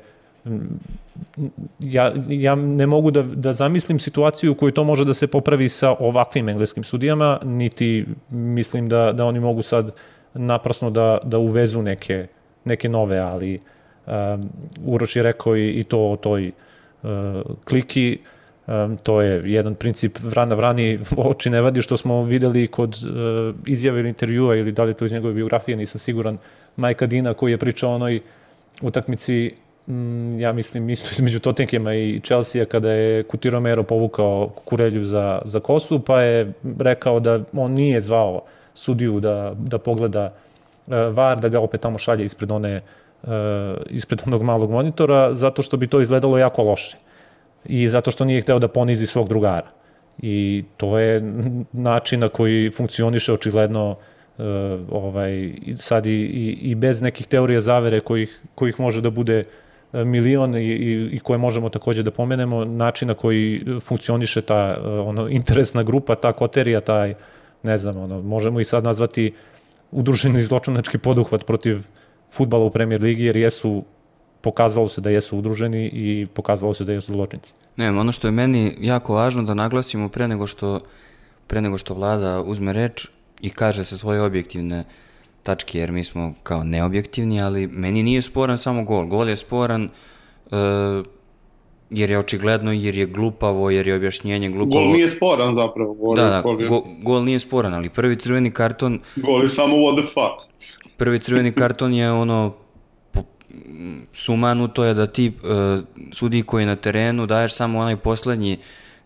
ja, ja ne mogu da, da zamislim situaciju u kojoj to može da se popravi sa ovakvim engleskim sudijama, niti mislim da, da oni mogu sad naprasno da, da uvezu neke, neke nove, ali um, Uroš je rekao i, i to o toj uh, kliki, um, to je jedan princip vrana vrani, oči ne vadi što smo videli kod uh, izjave ili intervjua ili da li to iz njegove biografije, nisam siguran, Majka Dina koji je pričao onoj utakmici mm, ja mislim isto između Tottenhema i Chelsea kada je Kutiro Mero povukao Kukurelju za, za kosu, pa je rekao da on nije zvao uh, sudiju da, da pogleda uh, VAR, da ga opet tamo šalje ispred one uh, ispred [LAUGHS] onog malog monitora, zato što bi to izgledalo jako loše. I zato što nije hteo da ponizi svog drugara. I to je način na koji funkcioniše očigledno uh, ovaj, sad i, i, i bez nekih teorija zavere kojih, kojih može da bude milion i, i, i koje možemo takođe da pomenemo, način na koji funkcioniše ta ono, interesna grupa, ta koterija, taj ne znam, ono, možemo i sad nazvati udruženi zločinački poduhvat protiv futbala u premier ligi, jer jesu pokazalo se da jesu udruženi i pokazalo se da jesu zločinci. Ne, ono što je meni jako važno da naglasimo pre nego što pre nego što vlada uzme reč i kaže sa svoje objektivne tačke, jer mi smo kao neobjektivni, ali meni nije sporan samo gol. Gol je sporan uh, jer je očigledno, jer je glupavo, jer je objašnjenje glupavo. Gol nije sporan zapravo. Gol da, je, da, gol, je, go, gol nije sporan, ali prvi crveni karton... Gol je samo what the fuck. Prvi crveni [LAUGHS] karton je ono sumanu to je da ti uh, sudi koji na terenu daješ samo onaj poslednji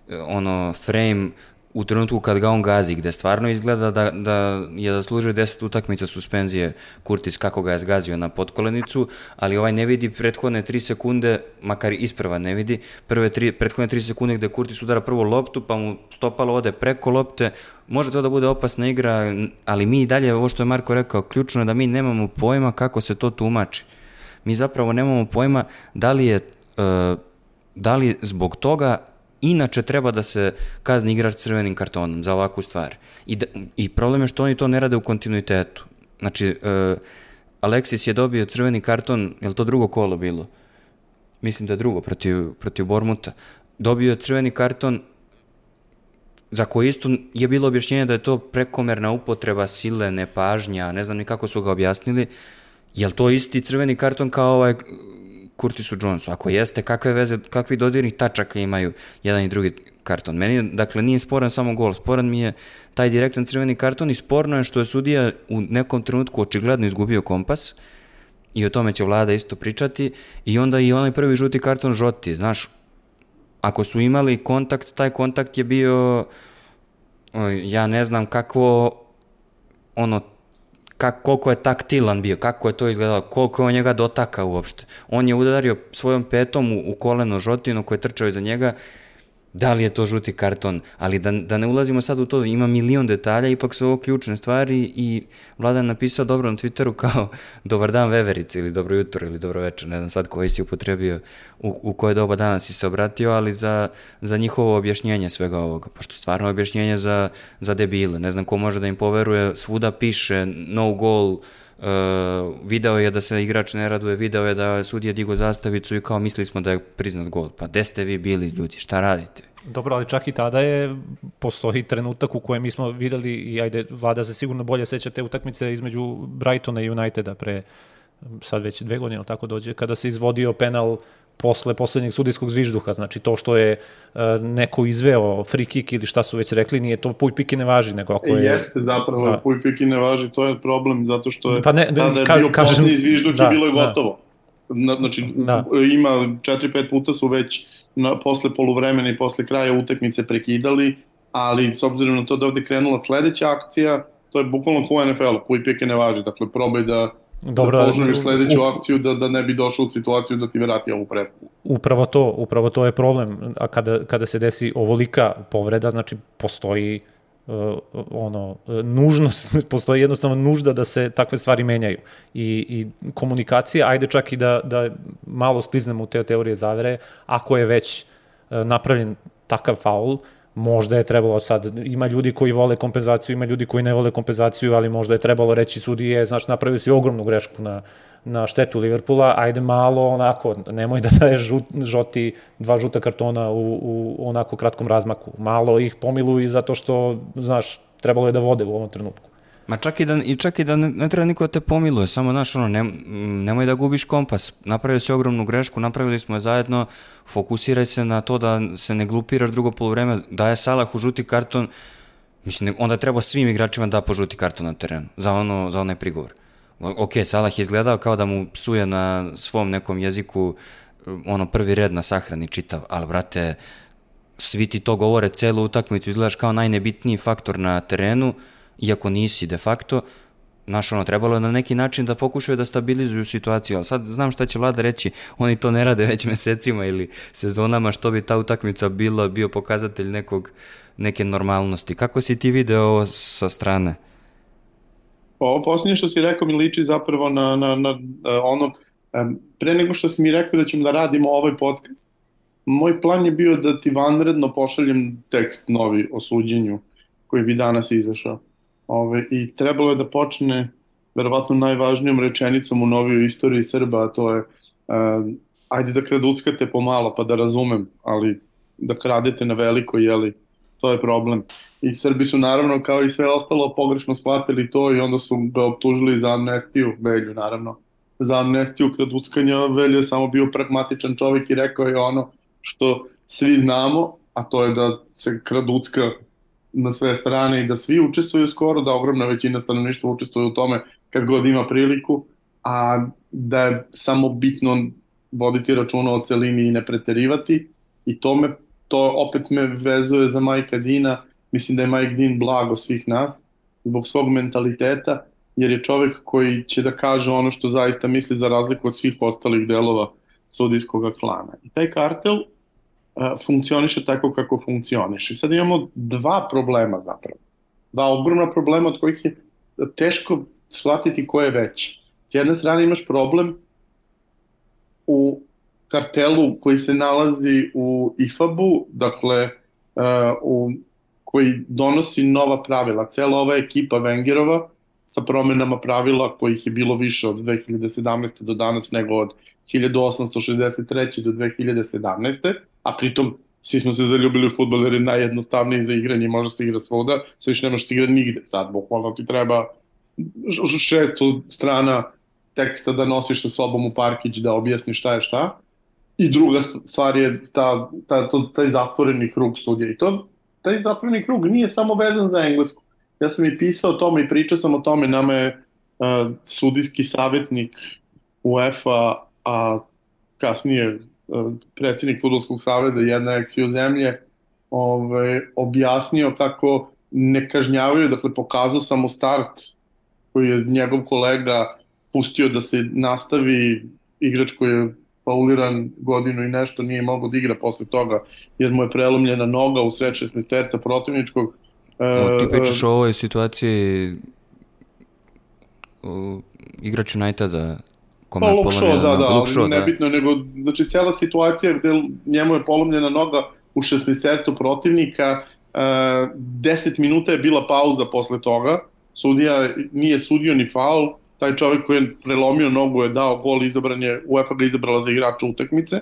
uh, ono frame u trenutku kad ga on gazi, gde stvarno izgleda da, da je zaslužio 10 utakmica suspenzije Kurtis kako ga je zgazio na potkolenicu, ali ovaj ne vidi prethodne 3 sekunde, makar isprva ne vidi, prve tri, prethodne 3 sekunde gde Kurtis udara prvo loptu, pa mu stopalo ode preko lopte, može to da bude opasna igra, ali mi i dalje, ovo što je Marko rekao, ključno je da mi nemamo pojma kako se to tumači. Mi zapravo nemamo pojma da li je, uh, da li zbog toga inače treba da se kazni igrač crvenim kartonom za ovakvu stvar. I, da, I problem je što oni to ne rade u kontinuitetu. Znači, uh, Alexis je dobio crveni karton, je li to drugo kolo bilo? Mislim da je drugo, protiv, protiv Bormuta. Dobio je crveni karton za koji isto je bilo objašnjenje da je to prekomerna upotreba sile, nepažnja, ne znam ni kako su ga objasnili. Je li to isti crveni karton kao ovaj Curtisu Jonesu? Ako jeste, kakve veze, kakvi dodirnih tačaka imaju jedan i drugi karton? Meni, dakle, nije sporan samo gol, sporan mi je taj direktan crveni karton i sporno je što je sudija u nekom trenutku očigledno izgubio kompas i o tome će vlada isto pričati i onda i onaj prvi žuti karton žoti, znaš, ako su imali kontakt, taj kontakt je bio, ja ne znam kakvo, ono, kak, koliko je taktilan bio, kako je to izgledalo, koliko je on njega dotaka uopšte. On je udario svojom petom u, u koleno Žotinu koji je trčao iza njega, da li je to žuti karton, ali da, da ne ulazimo sad u to, ima milion detalja, ipak su ovo ključne stvari i Vladan napisao dobro na Twitteru kao dobar dan veverice ili dobro jutro ili dobro večer, ne znam sad koji si upotrebio, u, u koje doba dana si se obratio, ali za, za njihovo objašnjenje svega ovoga, pošto stvarno objašnjenje za, za debile, ne znam ko može da im poveruje, svuda piše no goal, video je da se igrač ne raduje, video je da sudija digo zastavicu i kao mislili smo da je priznat gol. Pa gde ste vi bili ljudi, šta radite? Dobro, ali čak i tada je, postoji trenutak u kojem mi smo videli i ajde, vlada se sigurno bolje seća te utakmice između Brightona i Uniteda pre sad već dve godine, tako dođe, kada se izvodio penal posle poslednjeg sudijskog zvižduha, znači to što je uh, neko izveo free kick ili šta su već rekli, nije to puj piki ne važi, nego ako je... Jeste, zapravo da. puj piki ne važi, to je problem, zato što je pa ne, da, tada je ka, bio kažem, poslednji zvižduk da, i bilo je da. gotovo. Da. Znači, da. ima 4-5 puta su već na, posle poluvremena i posle kraja utakmice prekidali, ali s obzirom na to da ovde krenula sledeća akcija, to je bukvalno ko NFL-u, puj pike ne važi, dakle probaj da Dobro, da požuriš sledeću akciju da, da ne bi došao u situaciju da ti vrati ovu prethodnu. Upravo to, upravo to je problem. A kada, kada se desi ovolika povreda, znači postoji uh, ono nužnost [LAUGHS] postoji jednostavno nužda da se takve stvari menjaju i i komunikacija ajde čak i da da malo skliznemo u te teorije zavere ako je već uh, napravljen takav faul možda je trebalo sad, ima ljudi koji vole kompenzaciju, ima ljudi koji ne vole kompenzaciju, ali možda je trebalo reći sudije, znaš, napravio si ogromnu grešku na, na štetu Liverpoola, ajde malo onako, nemoj da daješ žut, žoti dva žuta kartona u, u onako kratkom razmaku. Malo ih pomiluj zato što, znaš, trebalo je da vode u ovom trenutku. Ma čak i da, i čak i da ne, ne treba niko da te pomiluje, samo znaš, ono, ne, nemoj da gubiš kompas. Napravio si ogromnu grešku, napravili smo je zajedno, fokusiraj se na to da se ne glupiraš drugo polovreme, daje Salah u žuti karton, mislim, onda treba svim igračima da po žuti karton na terenu, za, ono, za onaj prigovor. Ok, Salah je izgledao kao da mu psuje na svom nekom jeziku ono prvi red na sahrani čitav, ali brate, svi ti to govore celu utakmicu, izgledaš kao najnebitniji faktor na terenu, iako nisi de facto, Znaš, ono, trebalo je na neki način da pokušaju da stabilizuju situaciju, ali sad znam šta će vlada reći, oni to ne rade već mesecima ili sezonama, što bi ta utakmica bila, bio pokazatelj nekog, neke normalnosti. Kako si ti video ovo sa strane? Pa ovo posljednje što si rekao mi liči zapravo na, na, na, na ono, pre nego što si mi rekao da ćemo da radimo ovaj podcast, moj plan je bio da ti vanredno pošaljem tekst novi o suđenju koji bi danas izašao. Ove, I trebalo je da počne verovatno najvažnijom rečenicom u novijoj istoriji Srba, a to je uh, ajde da kraduckate pomalo pa da razumem, ali da kradete na veliko, jeli, To je problem. I Srbi su naravno kao i sve ostalo pogrešno shvatili to i onda su ga optužili za amnestiju, Velju naravno, za amnestiju kraduckanja. Velju je samo bio pragmatičan čovjek i rekao je ono što svi znamo, a to je da se kraducka na sve strane i da svi učestvuju skoro, da ogromna većina stanovništva učestvuje u tome kad god ima priliku, a da je samo bitno voditi računa o celini i ne preterivati i to me to opet me vezuje za Majka Dina, mislim da je Mike Dean blago svih nas zbog svog mentaliteta, jer je čovek koji će da kaže ono što zaista misli za razliku od svih ostalih delova sudijskog klana. I taj kartel funkcioniše tako kako funkcioniše. Sad imamo dva problema zapravo. Dva ogromna problema od kojih je teško shvatiti ko je veći. S jedne strane imaš problem u kartelu koji se nalazi u IFAB-u, dakle, u, koji donosi nova pravila. Cela ova ekipa Wengerova sa promenama pravila kojih je bilo više od 2017. do danas nego od 1863. do 2017. A pritom svi smo se zaljubili u futbol jer je najjednostavniji za igranje može se igra svuda, sve više ne može se igra nigde sad, bukvalno ti treba 600 strana teksta da nosiš sa sobom u parkić da objasniš šta je šta. I druga stvar je ta, ta, to, taj zatvoreni krug sudja. I to, taj zatvoreni krug nije samo vezan za englesku. Ja sam i pisao o tome i pričao sam o tome. Nama je uh, sudijski savjetnik UEFA, a kasnije uh, predsednik Futbolskog saveza jedna eksiju zemlje, ovaj, objasnio kako ne kažnjavaju, dakle pokazao sam mu start koji je njegov kolega pustio da se nastavi igrač koji je fauliran godinu i nešto nije mogao da igra posle toga jer mu je prelomljena noga u sred 16 terca protivničkog. O, ti e, pričaš o ovoj situaciji o, igrač Uniteda kome pa, je polomljena da, da, Luke Shaw, da. nebitno, nego, znači, cela situacija gde njemu je polomljena noga u 16 tercu protivnika, uh, 10 minuta je bila pauza posle toga, sudija nije sudio ni faul, taj čovjek koji je prelomio nogu je dao gol, izabran je, UEFA ga izabrala za igrača utakmice.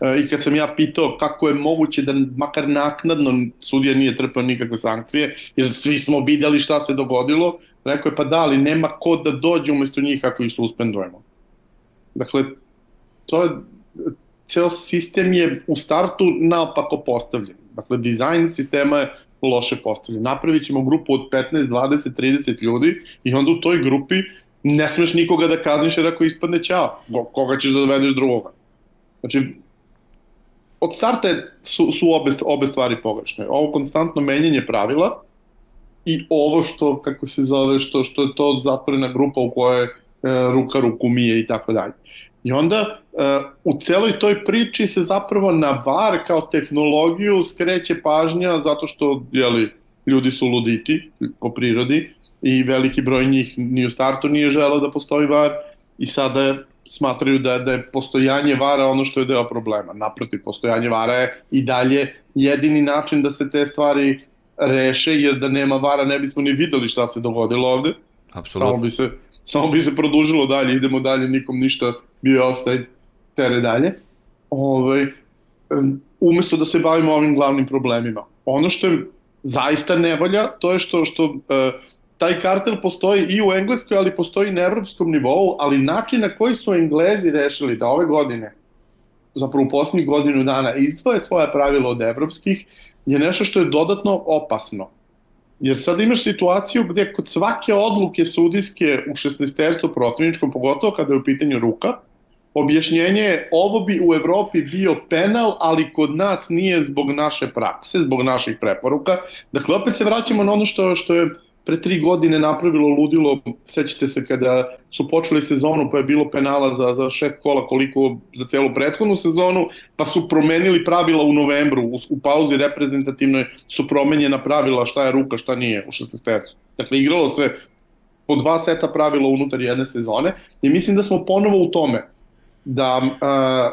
E, I kad sam ja pitao kako je moguće da makar naknadno sudija nije trpao nikakve sankcije, jer svi smo videli šta se dogodilo, rekao je pa da, ali nema ko da dođe umesto njih kako ih suspendujemo. Dakle, to je, ceo sistem je u startu naopako postavljen. Dakle, dizajn sistema je loše postavljen. Napravit ćemo grupu od 15, 20, 30 ljudi i onda u toj grupi ne smeš nikoga da kazniš jer ako ispadne ćao, koga ćeš da dovedeš drugoga. Znači, od starta su, su obe, obe stvari pogrešne. Ovo konstantno menjanje pravila i ovo što, kako se zove, što, što je to zatvorena grupa u kojoj ruka ruku mije i tako dalje. I onda e, u celoj toj priči se zapravo na VAR kao tehnologiju skreće pažnja zato što jeli, ljudi su luditi po prirodi i veliki broj njih ni u startu nije želeo da postoji VAR i sada smatraju da, da je postojanje vara ono što je deo problema. Naprotiv, postojanje vara je i dalje jedini način da se te stvari reše, jer da nema vara ne bismo ni videli šta se dogodilo ovde. Apsolutno. Samo bi se, samo bi se produžilo dalje, idemo dalje, nikom ništa, bio je offside, tere dalje. Ove, ovaj, umesto da se bavimo ovim glavnim problemima. Ono što je zaista nevolja, to je što, što uh, taj kartel postoji i u Engleskoj, ali postoji i na evropskom nivou, ali način na koji su Englezi rešili da ove godine, zapravo u posljednjih godinu dana, izdvoje svoje pravila od evropskih, je nešto što je dodatno opasno. Jer sad imaš situaciju gde kod svake odluke sudijske u 16 tercu protivničkom, pogotovo kada je u pitanju ruka, objašnjenje je ovo bi u Evropi bio penal, ali kod nas nije zbog naše prakse, zbog naših preporuka. Dakle, opet se vraćamo na ono što, što je pre tri godine napravilo ludilo, sećate se kada su počeli sezonu pa je bilo penala za, za šest kola koliko za celu prethodnu sezonu, pa su promenili pravila u novembru, u, u pauzi reprezentativnoj su promenjena pravila šta je ruka, šta nije u 16 tercu. Dakle, igralo se po dva seta pravila unutar jedne sezone i mislim da smo ponovo u tome da a,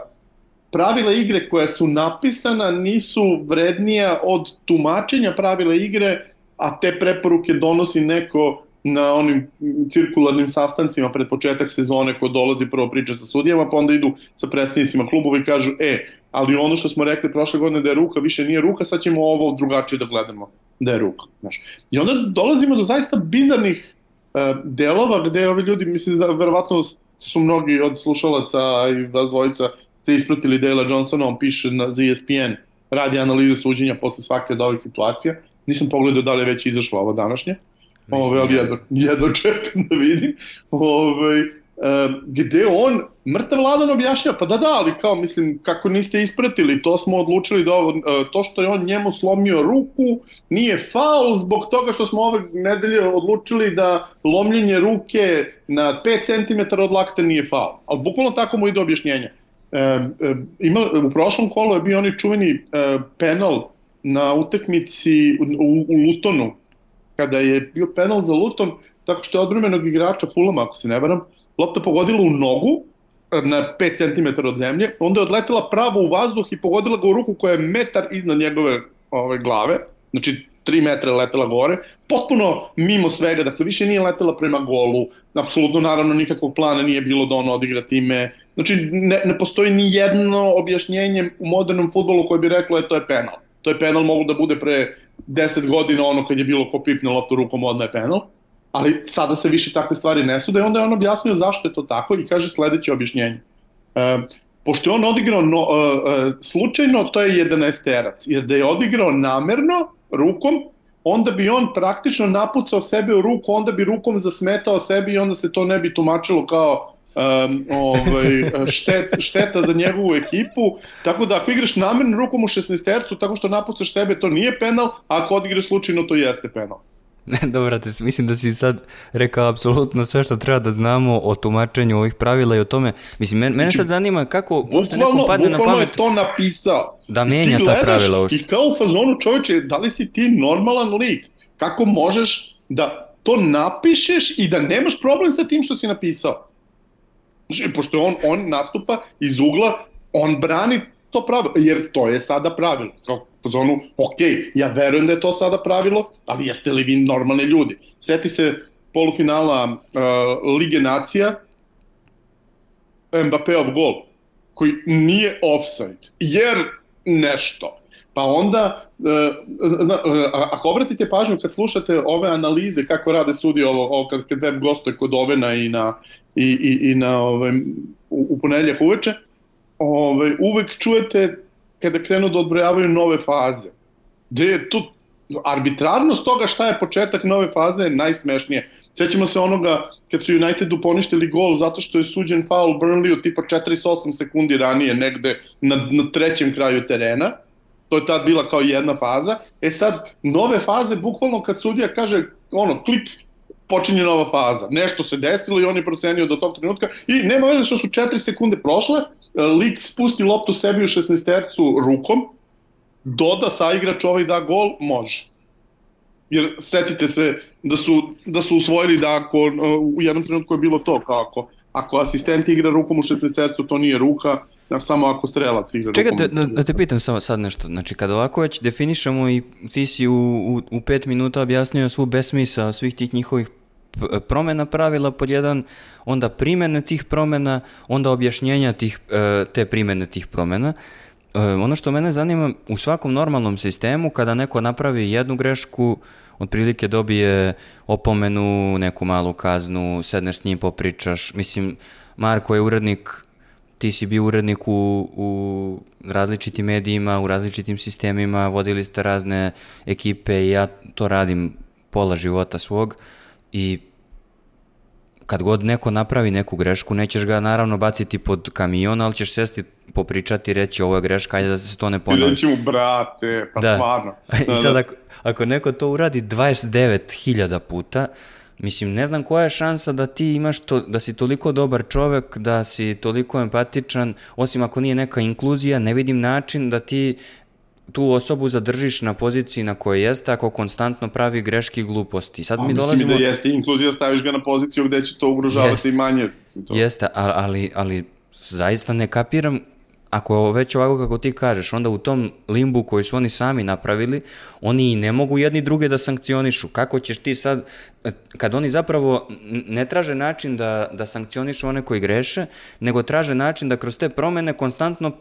pravila igre koja su napisana nisu vrednija od tumačenja pravila igre a te preporuke donosi neko na onim cirkularnim sastancima pred početak sezone ko dolazi prvo priča sa sudijama, pa onda idu sa predstavnicima klubova i kažu, e, ali ono što smo rekli prošle godine da je ruka više nije ruka, sad ćemo ovo drugačije da gledamo da je ruka. Znaš. I onda dolazimo do zaista bizarnih uh, delova gde ovi ljudi, mislim da verovatno su mnogi od slušalaca i vas dvojica ste ispratili Dale Johnsona, on piše na, za ESPN, radi analize suđenja posle svake od ovih situacija. Nisam pogledao da li je već izašla ova današnja. Ove, ali jedno, jedno čekam da vidim. Ove, gde on mrtav ladan objašnja, pa da da, ali kao mislim kako niste ispratili, to smo odlučili da ovo, e, to što je on njemu slomio ruku nije faul zbog toga što smo ove nedelje odlučili da lomljenje ruke na 5 cm od lakta nije faul. Ali bukvalno tako mu ide objašnjenje. E, e, ima, u prošlom kolu je bio onaj čuveni e, penal na utakmici u, u, Lutonu, kada je bio penal za Luton, tako što je odbremenog igrača Fulama, ako se ne varam, lopta pogodila u nogu na 5 cm od zemlje, onda je odletela pravo u vazduh i pogodila ga u ruku koja je metar iznad njegove ove, glave, znači 3 metra letela gore, potpuno mimo svega, dakle više nije letela prema golu, apsolutno naravno nikakvog plana nije bilo da on odigra time, znači ne, ne postoji ni jedno objašnjenje u modernom futbolu koje bi reklo je to je penal. To je penal mogu da bude pre 10 godina ono kad je bilo ko pipne loptu rukom odmah je penal. Ali sada se više takve stvari ne sude. I onda je on objasnio zašto je to tako i kaže sledeće objašnjenje. E, pošto je on odigrao no, e, e, slučajno, to je 11 terac, jer da je odigrao namerno rukom, onda bi on praktično napucao sebe u ruku, onda bi rukom zasmetao sebi i onda se to ne bi tumačilo kao um, ovaj, štet, šteta za njegovu ekipu, tako da ako igraš namerno rukom u 16 tercu, tako što napucaš sebe, to nije penal, a ako odigraš slučajno, to jeste penal. [LAUGHS] Dobro, te, mislim da si sad rekao apsolutno sve što treba da znamo o tumačenju ovih pravila i o tome. Mislim, men, mene sad znači, zanima kako možda nekom padne na pamet... je to napisao. Da menja ta pravila uopšte. I kao u fazonu čovječe, da li si ti normalan lik? Kako možeš da to napišeš i da nemaš problem sa tim što si napisao? Znači, pošto on, on nastupa iz ugla, on brani to pravilo, jer to je sada pravilo. Kao zonu, ok, ja verujem da je to sada pravilo, ali jeste li vi normalni ljudi? Seti se polufinala uh, Lige nacija, Mbappéov gol, koji nije offside, jer nešto. Pa onda, uh, uh, ako obratite pažnju kad slušate ove analize kako rade sudi ovo, ovo kad, kad web gostuje kod Ovena i na, i, i, i na ovaj, u, u ponedljak uveče, ovaj, uvek čujete kada krenu da odbrojavaju nove faze. Gde je tu arbitrarnost toga šta je početak nove faze je najsmešnije. Sećamo se onoga kad su Unitedu poništili gol zato što je suđen faul Burnleyu tipa 48 sekundi ranije negde na, na trećem kraju terena. To je tad bila kao jedna faza. E sad, nove faze, bukvalno kad sudija kaže, ono, klik, počinje nova faza. Nešto se desilo i on je procenio do tog trenutka i nema veze što su 4 sekunde prošle, E, lik spusti loptu sebi u 16 tercu rukom, doda sa igrač ovaj da gol, može. Jer setite se da su, da su usvojili da ako e, u jednom trenutku je bilo to, kao ako, ako asistent igra rukom u 16 tercu, to nije ruka, da samo ako strelac igra Čekaj, rukom. Čekaj, da, da te pitam samo sad nešto. Znači, kada ovako već definišemo i ti si u, u, u pet minuta objasnio svu besmisa svih tih njihovih promena pravila pod jedan, onda primene tih promena, onda objašnjenja tih, e, te primene tih promena. E, ono što mene zanima, u svakom normalnom sistemu, kada neko napravi jednu grešku, otprilike dobije opomenu, neku malu kaznu, sedneš s njim, popričaš. Mislim, Marko je urednik, ti si bio urednik u, u različitim medijima, u različitim sistemima, vodili ste razne ekipe i ja to radim pola života svog. I kad god neko napravi neku grešku, nećeš ga naravno baciti pod kamion, ali ćeš sesti popričati i reći ovo je greška, ajde da se to ne ponovi. Reći mu, brate, pa da. stvarno. [LAUGHS] Da, I sad da. ako, ako neko to uradi 29.000 puta, Mislim, ne znam koja je šansa da ti imaš to, da si toliko dobar čovek, da si toliko empatičan, osim ako nije neka inkluzija, ne vidim način da ti tu osobu zadržiš na poziciji na kojoj jeste ako konstantno pravi greške i gluposti. Sad A, mi dolazimo... Mislim da jeste inkluzija, staviš ga na poziciju gde će to ugrožavati jeste, i manje. To. Jeste, ali, ali, zaista ne kapiram ako već ovako kako ti kažeš, onda u tom limbu koji su oni sami napravili, oni i ne mogu jedni druge da sankcionišu. Kako ćeš ti sad, kad oni zapravo ne traže način da, da sankcionišu one koji greše, nego traže način da kroz te promene konstantno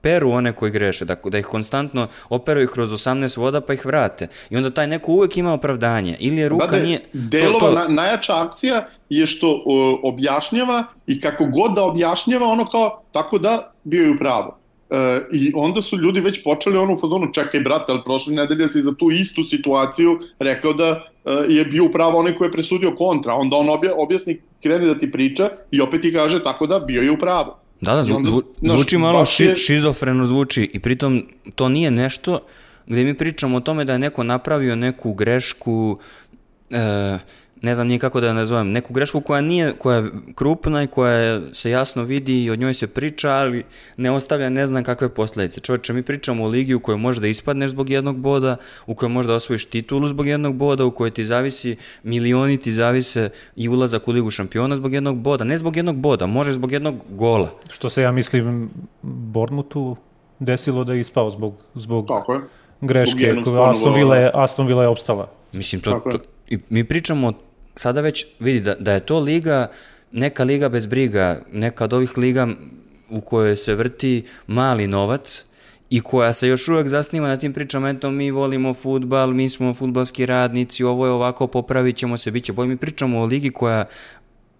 peru one koji greše, da, da ih konstantno operaju kroz 18 voda pa ih vrate. I onda taj neko uvek ima opravdanje. Ili je ruka da, nije... Delova, to, to... Na, najjača akcija je što o, objašnjava i kako god da objašnjava ono kao tako da bio je u pravu. E, I onda su ljudi već počeli ono u fazonu, čekaj brate, ali prošle nedelje si za tu istu situaciju rekao da e, je bio upravo onaj koji je presudio kontra. Onda on obja, objasni, krene da ti priča i opet ti kaže tako da bio je upravo. Da, da, zvu, onda, zvu, zvuči naš, malo ši, je... šizofreno zvuči i pritom to nije nešto gde mi pričamo o tome da je neko napravio neku grešku, e, ne znam nije kako da je nazovem, neku grešku koja nije, koja je krupna i koja se jasno vidi i od njoj se priča, ali ne ostavlja ne znam kakve posledice. Čovječe, mi pričamo o ligi u kojoj možda ispadneš zbog jednog boda, u kojoj možda osvojiš titulu zbog jednog boda, u kojoj ti zavisi, milioni ti zavise i ulazak u ligu šampiona zbog jednog boda. Ne zbog jednog boda, može zbog jednog gola. Što se ja mislim Bormutu desilo da je ispao zbog, zbog Tako je. greške. Aston Villa je, Aston Villa je opstala. Mislim, to, to, i mi pričamo o sada već vidi da, da je to liga, neka liga bez briga, neka od ovih liga u kojoj se vrti mali novac i koja se još uvek zasniva na tim pričama, eto mi volimo futbal, mi smo futbalski radnici, ovo je ovako, popravit ćemo se, bit će bolje. Mi pričamo o ligi koja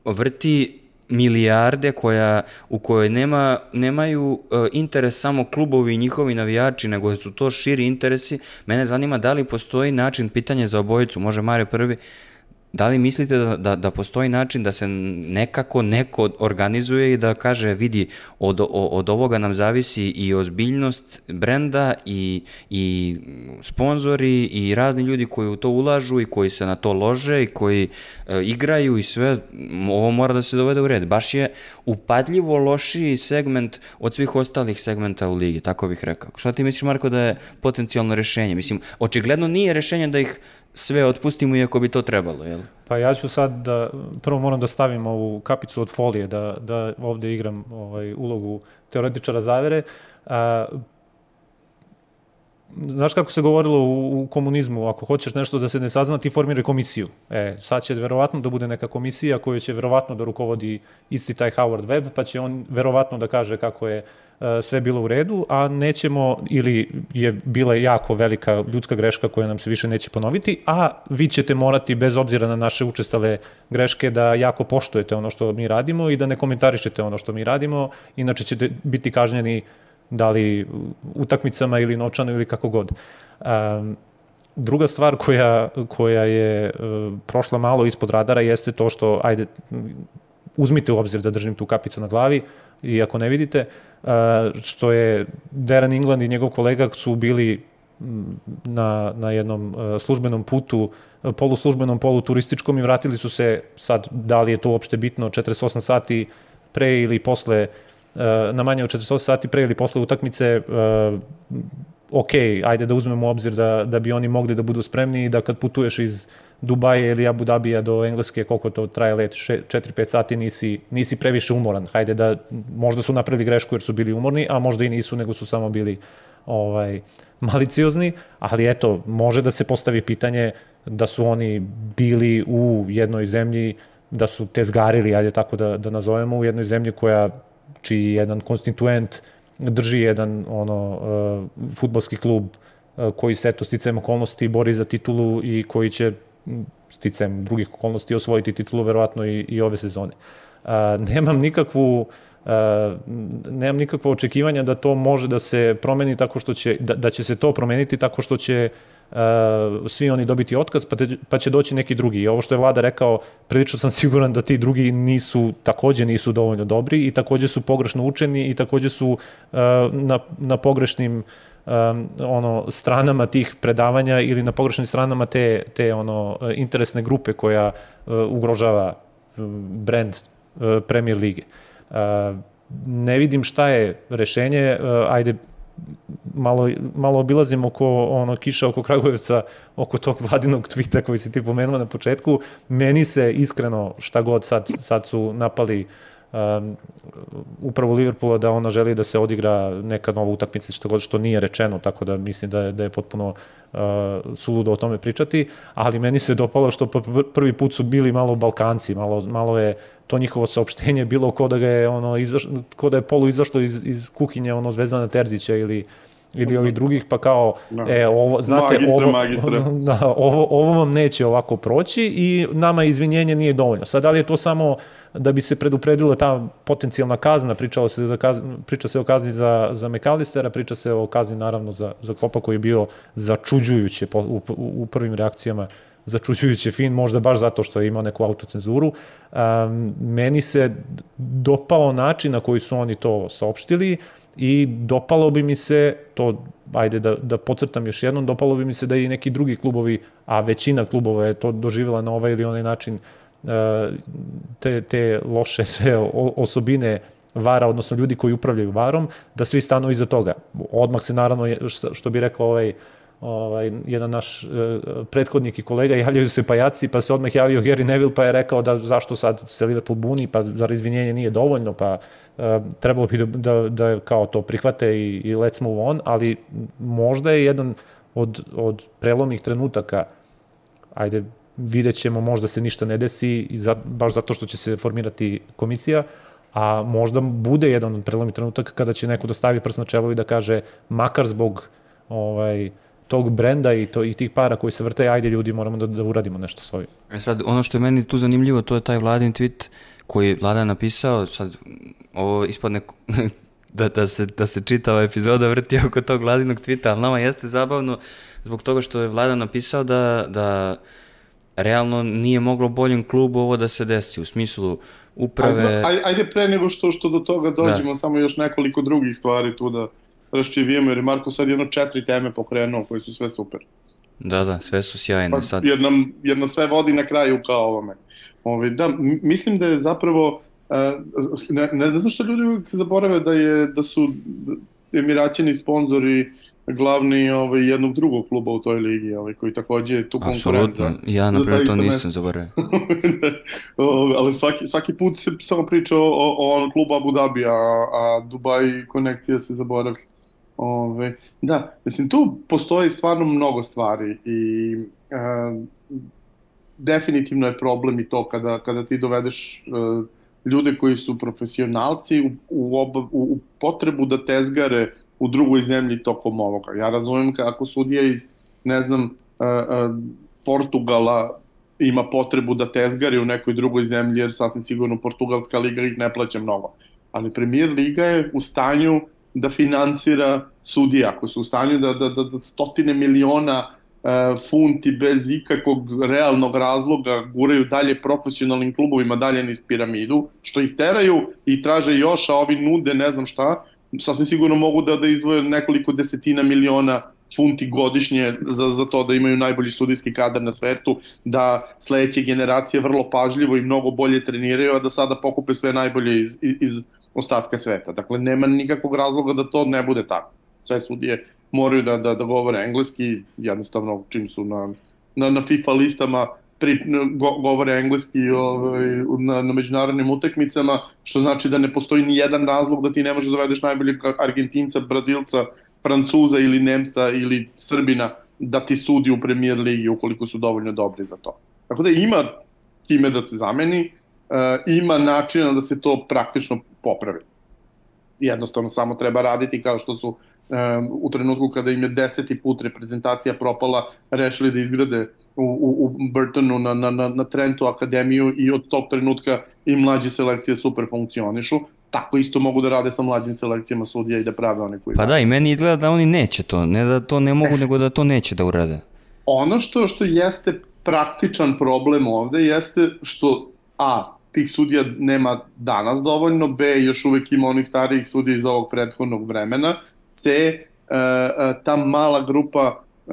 vrti milijarde koja, u kojoj nema, nemaju uh, interes samo klubovi i njihovi navijači, nego su to širi interesi. Mene zanima da li postoji način pitanja za obojicu, može Mare prvi, Da li mislite da, da, da postoji način da se nekako neko organizuje i da kaže vidi od, od ovoga nam zavisi i ozbiljnost brenda i, i sponzori i razni ljudi koji u to ulažu i koji se na to lože i koji e, igraju i sve, ovo mora da se dovede u red. Baš je upadljivo lošiji segment od svih ostalih segmenta u ligi, tako bih rekao. Šta ti misliš Marko da je potencijalno rešenje? Mislim, očigledno nije rešenje da ih sve otpustimo iako bi to trebalo, jel? Pa ja ću sad da, prvo moram da stavim ovu kapicu od folije, da, da ovde igram ovaj, ulogu teoretičara zavere. A, znaš kako se govorilo u, u komunizmu, ako hoćeš nešto da se ne sazna, ti formiraj komisiju. E, sad će verovatno da bude neka komisija koja će verovatno da rukovodi isti taj Howard Webb, pa će on verovatno da kaže kako je sve bilo u redu, a nećemo, ili je bila jako velika ljudska greška koja nam se više neće ponoviti, a vi ćete morati, bez obzira na naše učestale greške, da jako poštujete ono što mi radimo i da ne komentarišete ono što mi radimo, inače ćete biti kažnjeni da li utakmicama ili novčano ili kako god. Um, druga stvar koja, koja je uh, prošla malo ispod radara jeste to što, ajde, uzmite u obzir da držim tu kapicu na glavi i ako ne vidite, uh, što je Darren England i njegov kolega su bili na, na jednom službenom putu, poluslužbenom, poluturističkom i vratili su se, sad da li je to uopšte bitno, 48 sati pre ili posle, na manje od 48 sati pre ili posle utakmice, ok, ajde da uzmemo obzir da, da bi oni mogli da budu spremni i da kad putuješ iz Dubaja ili Abu Dhabija do Engleske, koliko to traje let, 4-5 sati, nisi, nisi previše umoran. Hajde da, možda su napravili grešku jer su bili umorni, a možda i nisu, nego su samo bili ovaj, maliciozni, ali eto, može da se postavi pitanje da su oni bili u jednoj zemlji, da su tezgarili, ajde tako da, da nazovemo, u jednoj zemlji koja, čiji jedan konstituent drži jedan ono, uh, futbalski klub uh, koji se eto sticajem okolnosti bori za titulu i koji će sticajem drugih okolnosti osvojiti titulu verovatno i, i ove sezone. A, nemam nikakvu Uh, nemam nikakvo očekivanja da to može da se promeni tako što će, da, da će se to promeniti tako što će uh, svi oni dobiti otkaz, pa, te, pa će doći neki drugi. I ovo što je vlada rekao, prilično sam siguran da ti drugi nisu, takođe nisu dovoljno dobri i takođe su pogrešno učeni i takođe su uh, na, na pogrešnim uh, um, ono stranama tih predavanja ili na pogrešnim stranama te, te ono interesne grupe koja uh, ugrožava um, brand uh, Premier lige. Uh, ne vidim šta je rešenje, uh, ajde malo, malo obilazim oko ono kiša oko Kragujevca, oko tog vladinog tvita koji si ti pomenuo na početku. Meni se iskreno šta god sad, sad su napali um, upravo Liverpoola da ona želi da se odigra neka nova utakmica što god što nije rečeno, tako da mislim da je, da je potpuno uh, suludo o tome pričati, ali meni se dopalo što prvi put su bili malo Balkanci, malo, malo je to njihovo saopštenje bilo ko da ga je ono izaš, ko da je polu izašlo iz, iz kuhinje ono Zvezdana Terzića ili ili ovih drugih, pa kao, da. e, ovo, znate, magistre, ovo, magistre. [LAUGHS] Da, ovo, ovo vam neće ovako proći i nama izvinjenje nije dovoljno. Sad, da li je to samo da bi se predupredila ta potencijalna kazna, pričalo se, da kazna, priča se o kazni za, za Mekalistera, priča se o kazni naravno za, za Klopa koji je bio začuđujuće po, u, u prvim reakcijama začuđujuće fin, možda baš zato što je imao neku autocenzuru. Um, meni se dopao način na koji su oni to saopštili i dopalo bi mi se, to ajde da, da pocrtam još jednom, dopalo bi mi se da i neki drugi klubovi, a većina klubova je to doživjela na ovaj ili onaj način, te, te loše sve osobine vara, odnosno ljudi koji upravljaju varom, da svi stanu iza toga. Odmah se naravno, što bi rekao ovaj, ovaj, jedan naš e, prethodnik i kolega, javljaju se pajaci, pa se odmah javio Gary Neville, pa je rekao da zašto sad se Liverpool buni, pa zar izvinjenje nije dovoljno, pa e, trebalo bi da, da, da kao to prihvate i, i let's move on, ali možda je jedan od, od prelomnih trenutaka, ajde, vidjet ćemo, možda se ništa ne desi, i za, baš zato što će se formirati komisija, a možda bude jedan od prelomnih trenutaka kada će neko da stavi prst na čelo i da kaže, makar zbog ovaj, tog brenda i, to, i tih para koji se vrte, ajde ljudi, moramo da, da uradimo nešto s ovim. E sad, ono što je meni tu zanimljivo, to je taj vladin tweet koji je vlada napisao, sad, ovo ispadne [LAUGHS] da, da, se, da se čita ova epizoda vrti oko tog vladinog tvita, ali nama jeste zabavno zbog toga što je vlada napisao da, da realno nije moglo boljem klubu ovo da se desi, u smislu uprave... Ajde, ajde pre nego što, što do toga dođemo, da. samo još nekoliko drugih stvari tu da raščivijemo, jer je Marko sad jedno četiri teme pokrenuo koje su sve super. Da, da, sve su sjajne pa, sad. Jer nam, jer nam sve vodi na kraju kao ovome. Ove, da, mislim da je zapravo, ne, ne, ne znam što ljudi uvijek zaborave da, je, da su Emiraćani sponzori glavni ovaj, jednog drugog kluba u toj ligi, ovaj, koji takođe je tu konkurent. Apsolutno, ja na primjer to nisam zaboravio. [LAUGHS] ali svaki, svaki put se samo priča o, o, o klubu Abu Dhabi, a, a Dubai konekcija se zaboravlja. Ove, da, mislim, tu postoji stvarno mnogo stvari i e, definitivno je problem i to kada, kada ti dovedeš e, ljude koji su profesionalci u, u, ob, u, u potrebu da tezgare u drugoj zemlji tokom ovoga. Ja razumem kako sudija iz, ne znam, e, e, Portugala ima potrebu da tezgari u nekoj drugoj zemlji, jer sasvim sigurno Portugalska liga ih ne plaća mnogo. Ali premier liga je u stanju da finansira sudija, ako su u stanju da, da, da, da stotine miliona e, funti bez ikakvog realnog razloga guraju dalje profesionalnim klubovima dalje niz piramidu, što ih teraju i traže još, a ovi nude ne znam šta, sasvim sigurno mogu da, da izdvoje nekoliko desetina miliona funti godišnje za, za to da imaju najbolji studijski kadar na svetu, da sledeće generacije vrlo pažljivo i mnogo bolje treniraju, a da sada pokupe sve najbolje iz, iz ostatka sveta. Dakle, nema nikakvog razloga da to ne bude tako. Sve sudije moraju da, da, da govore engleski, jednostavno čim su na, na, na FIFA listama pri, go, govore engleski ovaj, na, na međunarodnim utakmicama, što znači da ne postoji ni jedan razlog da ti ne možeš da dovedeš najboljeg Argentinca, Brazilca, Francuza ili Nemca ili Srbina da ti sudi u premier ligi ukoliko su dovoljno dobri za to. Tako da ima time da se zameni, uh, ima načina da se to praktično popravi. Jednostavno samo treba raditi kao što su u trenutku kada im je deseti put reprezentacija propala, rešili da izgrade u, u, u Burtonu na, na, na, na Trentu akademiju i od tog trenutka i mlađe selekcije super funkcionišu. Tako isto mogu da rade sa mlađim selekcijama sudija i da prave one koji... Pa da, i meni izgleda da oni neće to, ne da to ne mogu, nego da to neće da urade. Ono što, što jeste praktičan problem ovde jeste što A, tih sudija nema danas dovoljno, B, još uvek ima onih starijih sudija iz ovog prethodnog vremena, C, e, e, ta mala grupa e,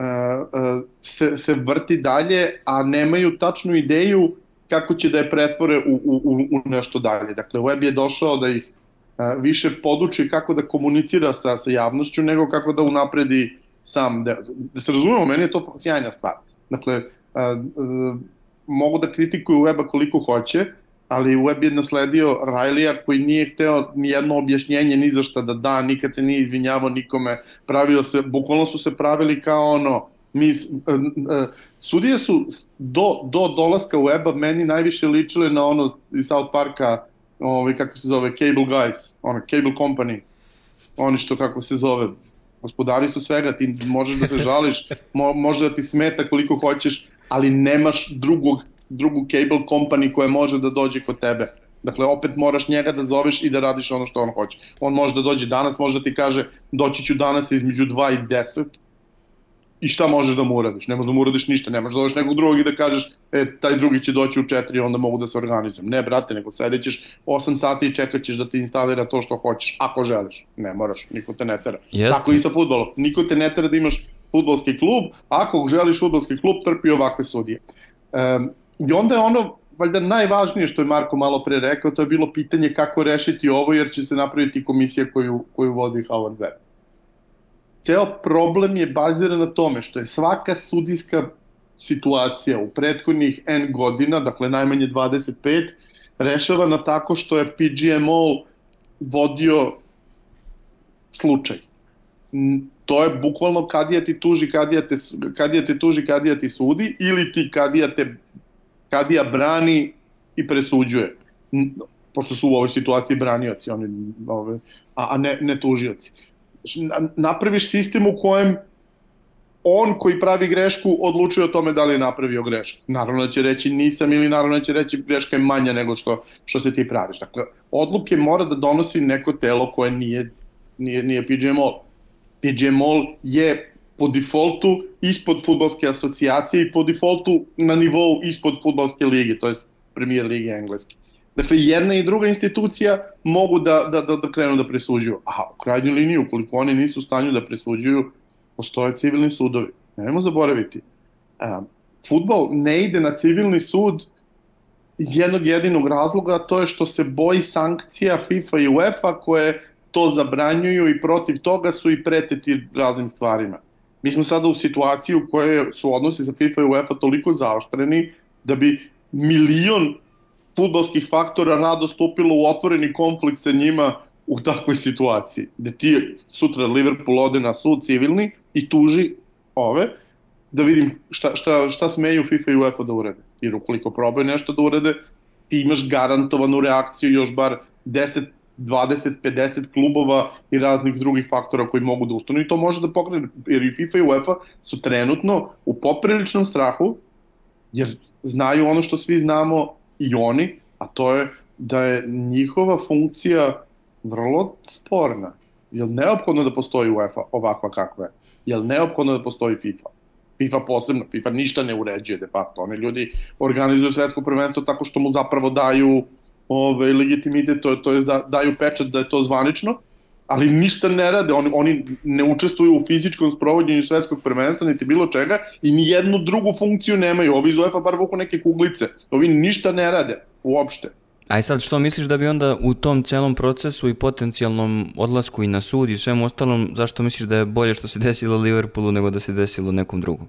se, se vrti dalje, a nemaju tačnu ideju kako će da je pretvore u, u, u nešto dalje. Dakle, web je došao da ih više poduči kako da komunicira sa, sa javnošću, nego kako da unapredi sam deo. Da se razumemo, meni je to sjajna stvar. Dakle, mogu da kritikuju weba koliko hoće, ali Web je nasledio Rajlija koji nije hteo ni jedno objašnjenje ni za šta da da, nikad se nije izvinjavao nikome, pravio se, bukvalno su se pravili kao ono Mi, sudije su do, do dolaska u EBA meni najviše ličile na ono iz South Parka, ovaj, kako se zove, Cable Guys, ono, Cable Company, oni što kako se zove, gospodari su svega, ti možeš da se žališ, mo, može da ti smeta koliko hoćeš, ali nemaš drugog, drugu cable company koja može da dođe kod tebe. Dakle, opet moraš njega da zoveš i da radiš ono što on hoće. On može da dođe danas, može da ti kaže doći ću danas između 2 i 10, i šta možeš da mu uradiš? Ne možeš da mu uradiš ništa, ne možeš da zoveš nekog drugog i da kažeš e, taj drugi će doći u 4 onda mogu da se organizujem. Ne, brate, nego sedećeš 8 sati i čekat ćeš da ti instalira to što hoćeš, ako želiš. Ne moraš, niko te ne tera. Jeste. Tako i sa futbolom. Niko te ne tera da imaš futbolski klub, ako želiš futbolski klub, trpi ovakve sudije. Um, I onda je ono, valjda najvažnije što je Marko malo pre rekao, to je bilo pitanje kako rešiti ovo, jer će se napraviti komisija koju, koju vodi Howard Webb ceo problem je baziran na tome što je svaka sudijska situacija u prethodnih N godina, dakle najmanje 25, rešavana tako što je PGMO vodio slučaj. To je bukvalno kadija ti tuži, kadija te, kadija te tuži, kadija ti sudi, ili ti kadija te kadija brani i presuđuje. Pošto su u ovoj situaciji branioci, oni, ove, a, a ne, ne tužioci napraviš sistem u kojem on koji pravi grešku odlučuje o tome da li je napravio grešku. Naravno da će reći nisam ili naravno da će reći greška je manja nego što, što se ti praviš. Dakle, odluke mora da donosi neko telo koje nije, nije, nije PGMOL. PGMOL je po defaultu ispod futbolske asocijacije i po defaultu na nivou ispod futbolske lige, to je premier lige engleske. Dakle, jedna i druga institucija mogu da, da, da, da krenu da presuđuju. A u krajnjoj liniji, ukoliko oni nisu u stanju da presuđuju, postoje civilni sudovi. Nemojmo zaboraviti. A, futbol ne ide na civilni sud iz jednog jedinog razloga, to je što se boji sankcija FIFA i UEFA koje to zabranjuju i protiv toga su i preteti raznim stvarima. Mi smo sada u situaciji u kojoj su odnosi sa FIFA i UEFA toliko zaoštreni da bi milion futbolskih faktora rado stupilo u otvoreni konflikt sa njima u takvoj situaciji, gde ti sutra Liverpool ode na sud civilni i tuži ove, da vidim šta, šta, šta smeju FIFA i UEFA da urede. Jer ukoliko probaju nešto da urede, ti imaš garantovanu reakciju još bar 10, 20, 50 klubova i raznih drugih faktora koji mogu da ustanu i to može da pokrene, jer i FIFA i UEFA su trenutno u popriličnom strahu, jer znaju ono što svi znamo i oni, a to je da je njihova funkcija vrlo sporna. Je li neophodno da postoji UEFA ovakva kakva je? Je li neophodno da postoji FIFA? FIFA posebno, FIFA ništa ne uređuje de facto. Oni ljudi organizuju svetsko prvenstvo tako što mu zapravo daju ove, legitimitet, to, to je da daju pečat da je to zvanično, ali ništa ne rade, oni, oni ne učestvuju u fizičkom sprovođenju svetskog prvenstva, niti bilo čega, i ni jednu drugu funkciju nemaju. Ovi iz UEFA bar vuku neke kuglice. Ovi ništa ne rade, uopšte. Aj sad, što misliš da bi onda u tom celom procesu i potencijalnom odlasku i na sud i svemu ostalom, zašto misliš da je bolje što se desilo Liverpoolu nego da se desilo nekom drugom?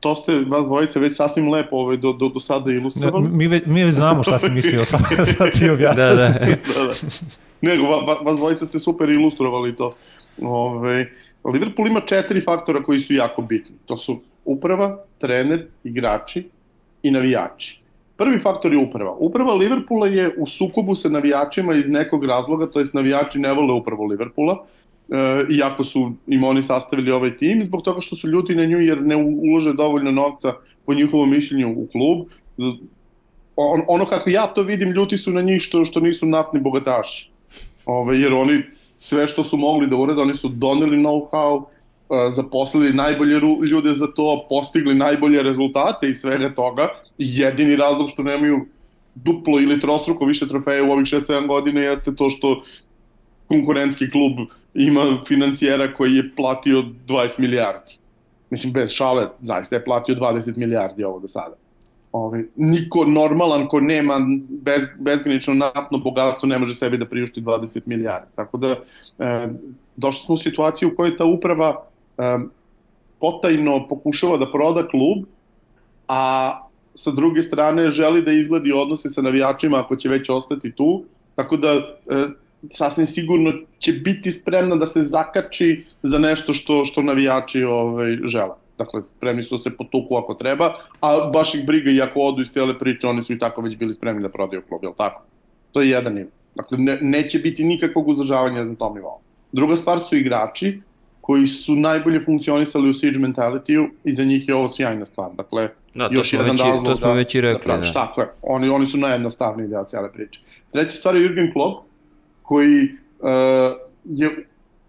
To ste vas dvojice već sasvim lepo ovaj, do, do, do sada ilustrovali. mi, već, mi već znamo šta si mislio, [LAUGHS] sad, sad ti objasni. Da, da. da, da. Nego, va, vas dvojica ste super ilustrovali to. Ove, Liverpool ima četiri faktora koji su jako bitni. To su uprava, trener, igrači i navijači. Prvi faktor je uprava. Uprava Liverpoola je u sukobu sa navijačima iz nekog razloga, to jest navijači ne vole upravu Liverpoola, e, iako su im oni sastavili ovaj tim, zbog toga što su ljuti na nju jer ne ulože dovoljno novca po njihovom mišljenju u klub. On, ono kako ja to vidim, ljuti su na njih što, što nisu naftni bogataši. Ove, jer oni sve što su mogli da urede, oni su doneli know-how, e, zaposlili najbolje ljude za to, postigli najbolje rezultate i svega toga. Jedini razlog što nemaju duplo ili trostruko više trofeja u ovih 6-7 godina jeste to što konkurentski klub ima financijera koji je platio 20 milijardi. Mislim, bez šale, zaista je platio 20 milijardi ovo do sada ovaj, niko normalan ko nema bez, bezgranično naftno bogatstvo ne može sebi da priušti 20 milijardi. Tako da e, došli smo u situaciju u kojoj ta uprava e, potajno pokušava da proda klub, a sa druge strane želi da izgledi odnose sa navijačima ako će već ostati tu, tako da e, sasvim sigurno će biti spremna da se zakači za nešto što što navijači ovaj žele. Dakle, spremni su da se potuku ako treba, a baš ih briga i ako odu iz tele priče, oni su i tako već bili spremni da prodaju klub, jel tako? To je jedan nivo. Dakle, ne, neće biti nikakvog uzdržavanja na tom nivou. Druga stvar su igrači koji su najbolje funkcionisali u siege mentality-u i za njih je ovo sjajna stvar. Dakle, da, to još jedan već, razlog to smo da, već i rekli. Da, da. Tako je, oni, oni su najjednostavniji deo cijele priče. Treća stvar je Jurgen Klopp, koji uh, je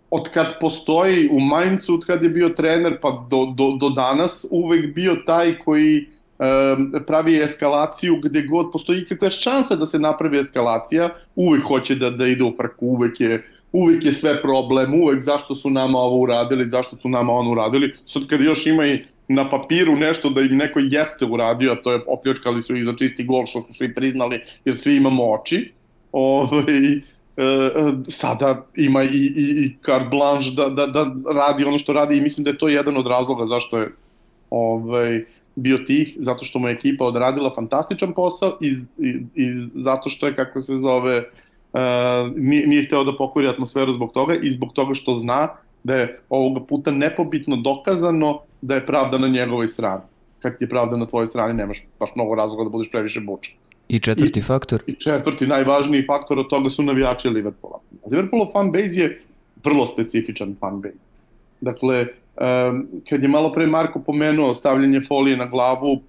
od kad postoji u Mainzu, od kad je bio trener pa do, do, do danas, uvek bio taj koji um, pravi eskalaciju gde god postoji kakva šansa da se napravi eskalacija, uvek hoće da, da ide u frku, uvek je uvek je sve problem, uvek zašto su nama ovo uradili, zašto su nama ono uradili. Sad kad još ima i na papiru nešto da im neko jeste uradio, a to je opljačkali su ih za čisti gol što su svi priznali jer svi imamo oči, ovaj, E, e, sada ima i, i, i carte blanche da, da, da radi ono što radi i mislim da je to jedan od razloga zašto je ovaj, bio tih, zato što mu je ekipa odradila fantastičan posao i, i, i zato što je, kako se zove, uh, nije, nije hteo da pokori atmosferu zbog toga i zbog toga što zna da je ovoga puta nepobitno dokazano da je pravda na njegovoj strani. Kad ti je pravda na tvojoj strani, nemaš baš mnogo razloga da budeš previše bučan. I četvrti I, faktor? I četvrti, najvažniji faktor od toga su navijači Liverpoola. Liverpoolov fan base je vrlo specifičan fan base. Dakle, um, kad je malo pre Marko pomenuo stavljanje folije na glavu,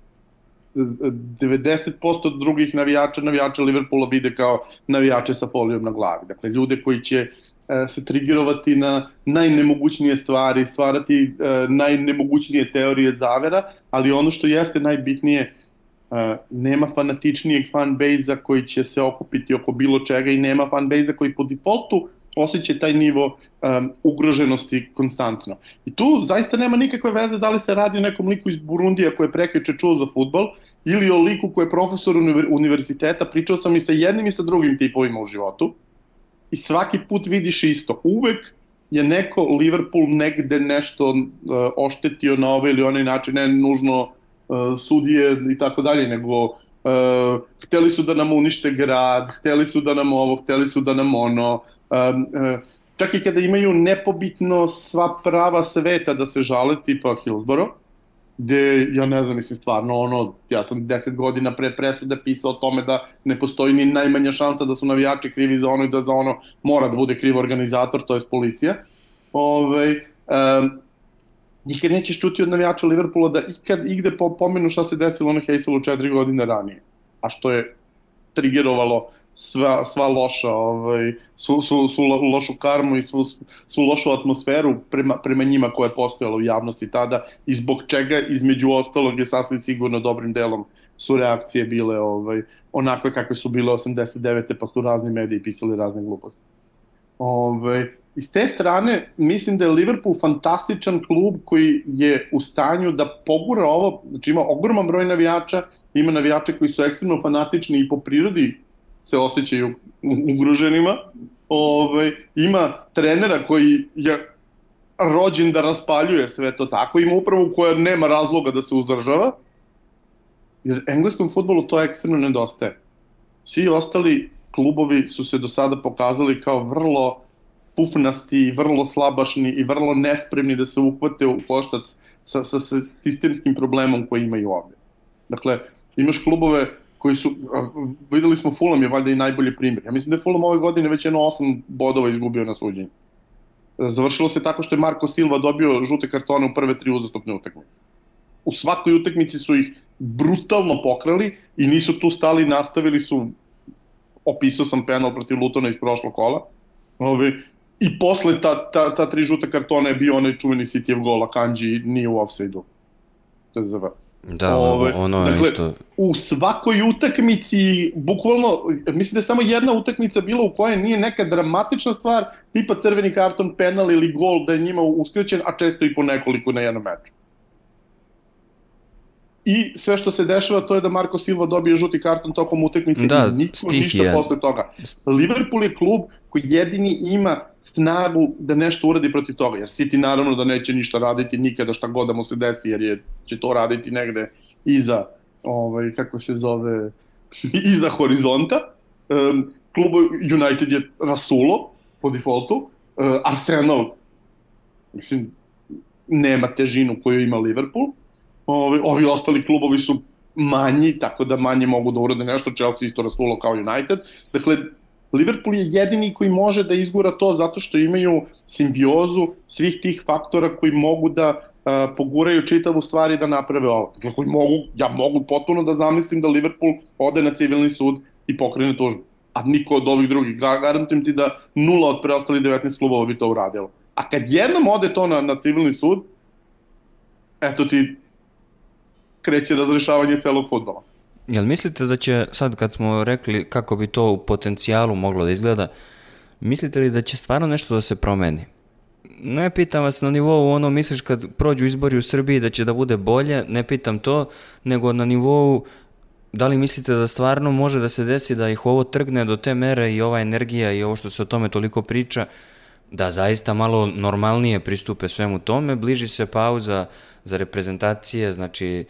90% drugih navijača, navijača Liverpoola vide kao navijače sa folijom na glavi. Dakle, ljude koji će uh, se trigirovati na najnemogućnije stvari, stvarati uh, najnemogućnije teorije zavera, ali ono što jeste najbitnije, nema fanatičnijeg fanbase-a koji će se okupiti oko bilo čega i nema fanbase-a koji po defaultu osjeća taj nivo um, ugroženosti konstantno. I tu zaista nema nikakve veze da li se radi o nekom liku iz Burundija koje prekriče čuo za futbol ili o liku koji je profesor univerziteta, pričao sam i sa jednim i sa drugim tipovima u životu i svaki put vidiš isto. Uvek je neko Liverpool negde nešto uh, oštetio na ovaj ili onaj način, ne nužno sudije i tako dalje, nego uh, hteli su da nam unište grad, hteli su da nam ovo, hteli su da nam ono. Um, uh, čak i kada imaju nepobitno sva prava sveta da se žale, tipa Hillsborough, gde, ja ne znam, mislim, stvarno, ono, ja sam deset godina pre presude pisao o tome da ne postoji ni najmanja šansa da su navijači krivi za ono i da za ono mora da bude kriv organizator, to je policija. Ove, ovaj, um, nikad nećeš čuti od navijača Liverpoola da ikad igde po, pomenu šta se desilo na Heyselu četiri godine ranije, a što je trigerovalo sva, sva loša, ovaj, su, su, su lošu karmu i svu, svu lošu atmosferu prema, prema njima koja je postojala u javnosti tada i zbog čega između ostalog je sasvim sigurno dobrim delom su reakcije bile ovaj, onakve kakve su bile 89. pa su razni mediji pisali razne gluposti. Ovaj, I s te strane, mislim da je Liverpool fantastičan klub koji je u stanju da pogura ovo, znači ima ogroman broj navijača, ima navijača koji su ekstremno fanatični i po prirodi se osjećaju ugroženima, Ove, ima trenera koji je rođen da raspaljuje sve to tako, ima upravo koja nema razloga da se uzdržava, jer engleskom futbolu to ekstremno nedostaje. Svi ostali klubovi su se do sada pokazali kao vrlo pufnasti, vrlo slabašni i vrlo nespremni da se uhvate u koštac sa, sa, sa sistemskim problemom koji imaju ovde. Dakle, imaš klubove koji su, videli smo Fulham je valjda i najbolji primjer. Ja mislim da je Fulham ove godine već jedno 8 bodova izgubio na suđenju. Završilo se tako što je Marko Silva dobio žute kartone u prve tri uzastopne utakmice. U svakoj utakmici su ih brutalno pokrali i nisu tu stali, nastavili su opisao sam penal protiv Lutona iz prošlog kola. Ovi, I posle ta, ta, ta tri žuta kartona je bio onaj čuveni Cityjev gola, Kanji nije u offside-u. TZV. Da, Ove, ono je dakle, isto... U svakoj utakmici, bukvalno, mislim da je samo jedna utakmica bila u kojoj nije neka dramatična stvar, tipa crveni karton, penal ili gol da je njima uskrećen, a često i po nekoliko na jednom meču i sve što se dešava to je da Marko Silva dobije žuti karton tokom utakmice da, i niko ništa je. posle toga. Liverpool je klub koji jedini ima snagu da nešto uradi protiv toga, jer City naravno da neće ništa raditi nikada šta god da mu se desi, jer je, će to raditi negde iza, ovaj, kako se zove, [LAUGHS] iza horizonta. Um, klub United je rasulo po defaultu, uh, Arsenal, mislim, nema težinu koju ima Liverpool. Ovi, ovi ostali klubovi su manji, tako da manje mogu da urade nešto, Chelsea isto rasulo kao United. Dakle, Liverpool je jedini koji može da izgura to zato što imaju simbiozu svih tih faktora koji mogu da uh, poguraju čitavu stvari da naprave ovo. Dakle, koji mogu, ja mogu potpuno da zamislim da Liverpool ode na civilni sud i pokrene tužbu. A niko od ovih drugih, garantujem ti da nula od preostalih 19 klubova bi to uradilo. A kad jednom ode to na, na civilni sud, eto ti kreće razrešavanje celog futbola. Jel mislite da će, sad kad smo rekli kako bi to u potencijalu moglo da izgleda, mislite li da će stvarno nešto da se promeni? Ne pitam vas na nivou ono misliš kad prođu izbori u Srbiji da će da bude bolje, ne pitam to, nego na nivou da li mislite da stvarno može da se desi da ih ovo trgne do te mere i ova energija i ovo što se o tome toliko priča, da zaista malo normalnije pristupe svemu tome, bliži se pauza za reprezentacije, znači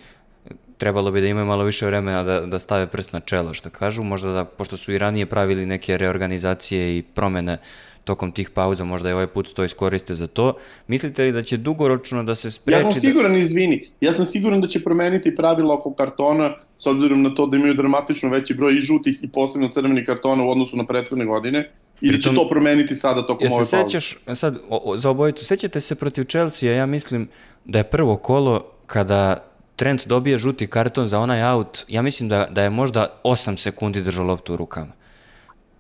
trebalo bi da imaju malo više vremena da, da stave prst na čelo, što kažu, možda da, pošto su i ranije pravili neke reorganizacije i promene tokom tih pauza, možda je ovaj put to iskoriste za to. Mislite li da će dugoročno da se spreči... Ja sam da- siguran, da... izvini, ja sam siguran da će promeniti pravila oko kartona, s obzirom na to da imaju dramatično veći broj i žutih i posebno crvenih kartona u odnosu na prethodne godine, ili Pritom, će to promeniti sada tokom ove pauze? Sećaš, sad, o, o, za obojicu, sećate se protiv Chelsea, ja mislim da je prvo kolo kada Trent dobije žuti karton za onaj out, ja mislim da, da je možda 8 sekundi držao loptu u rukama.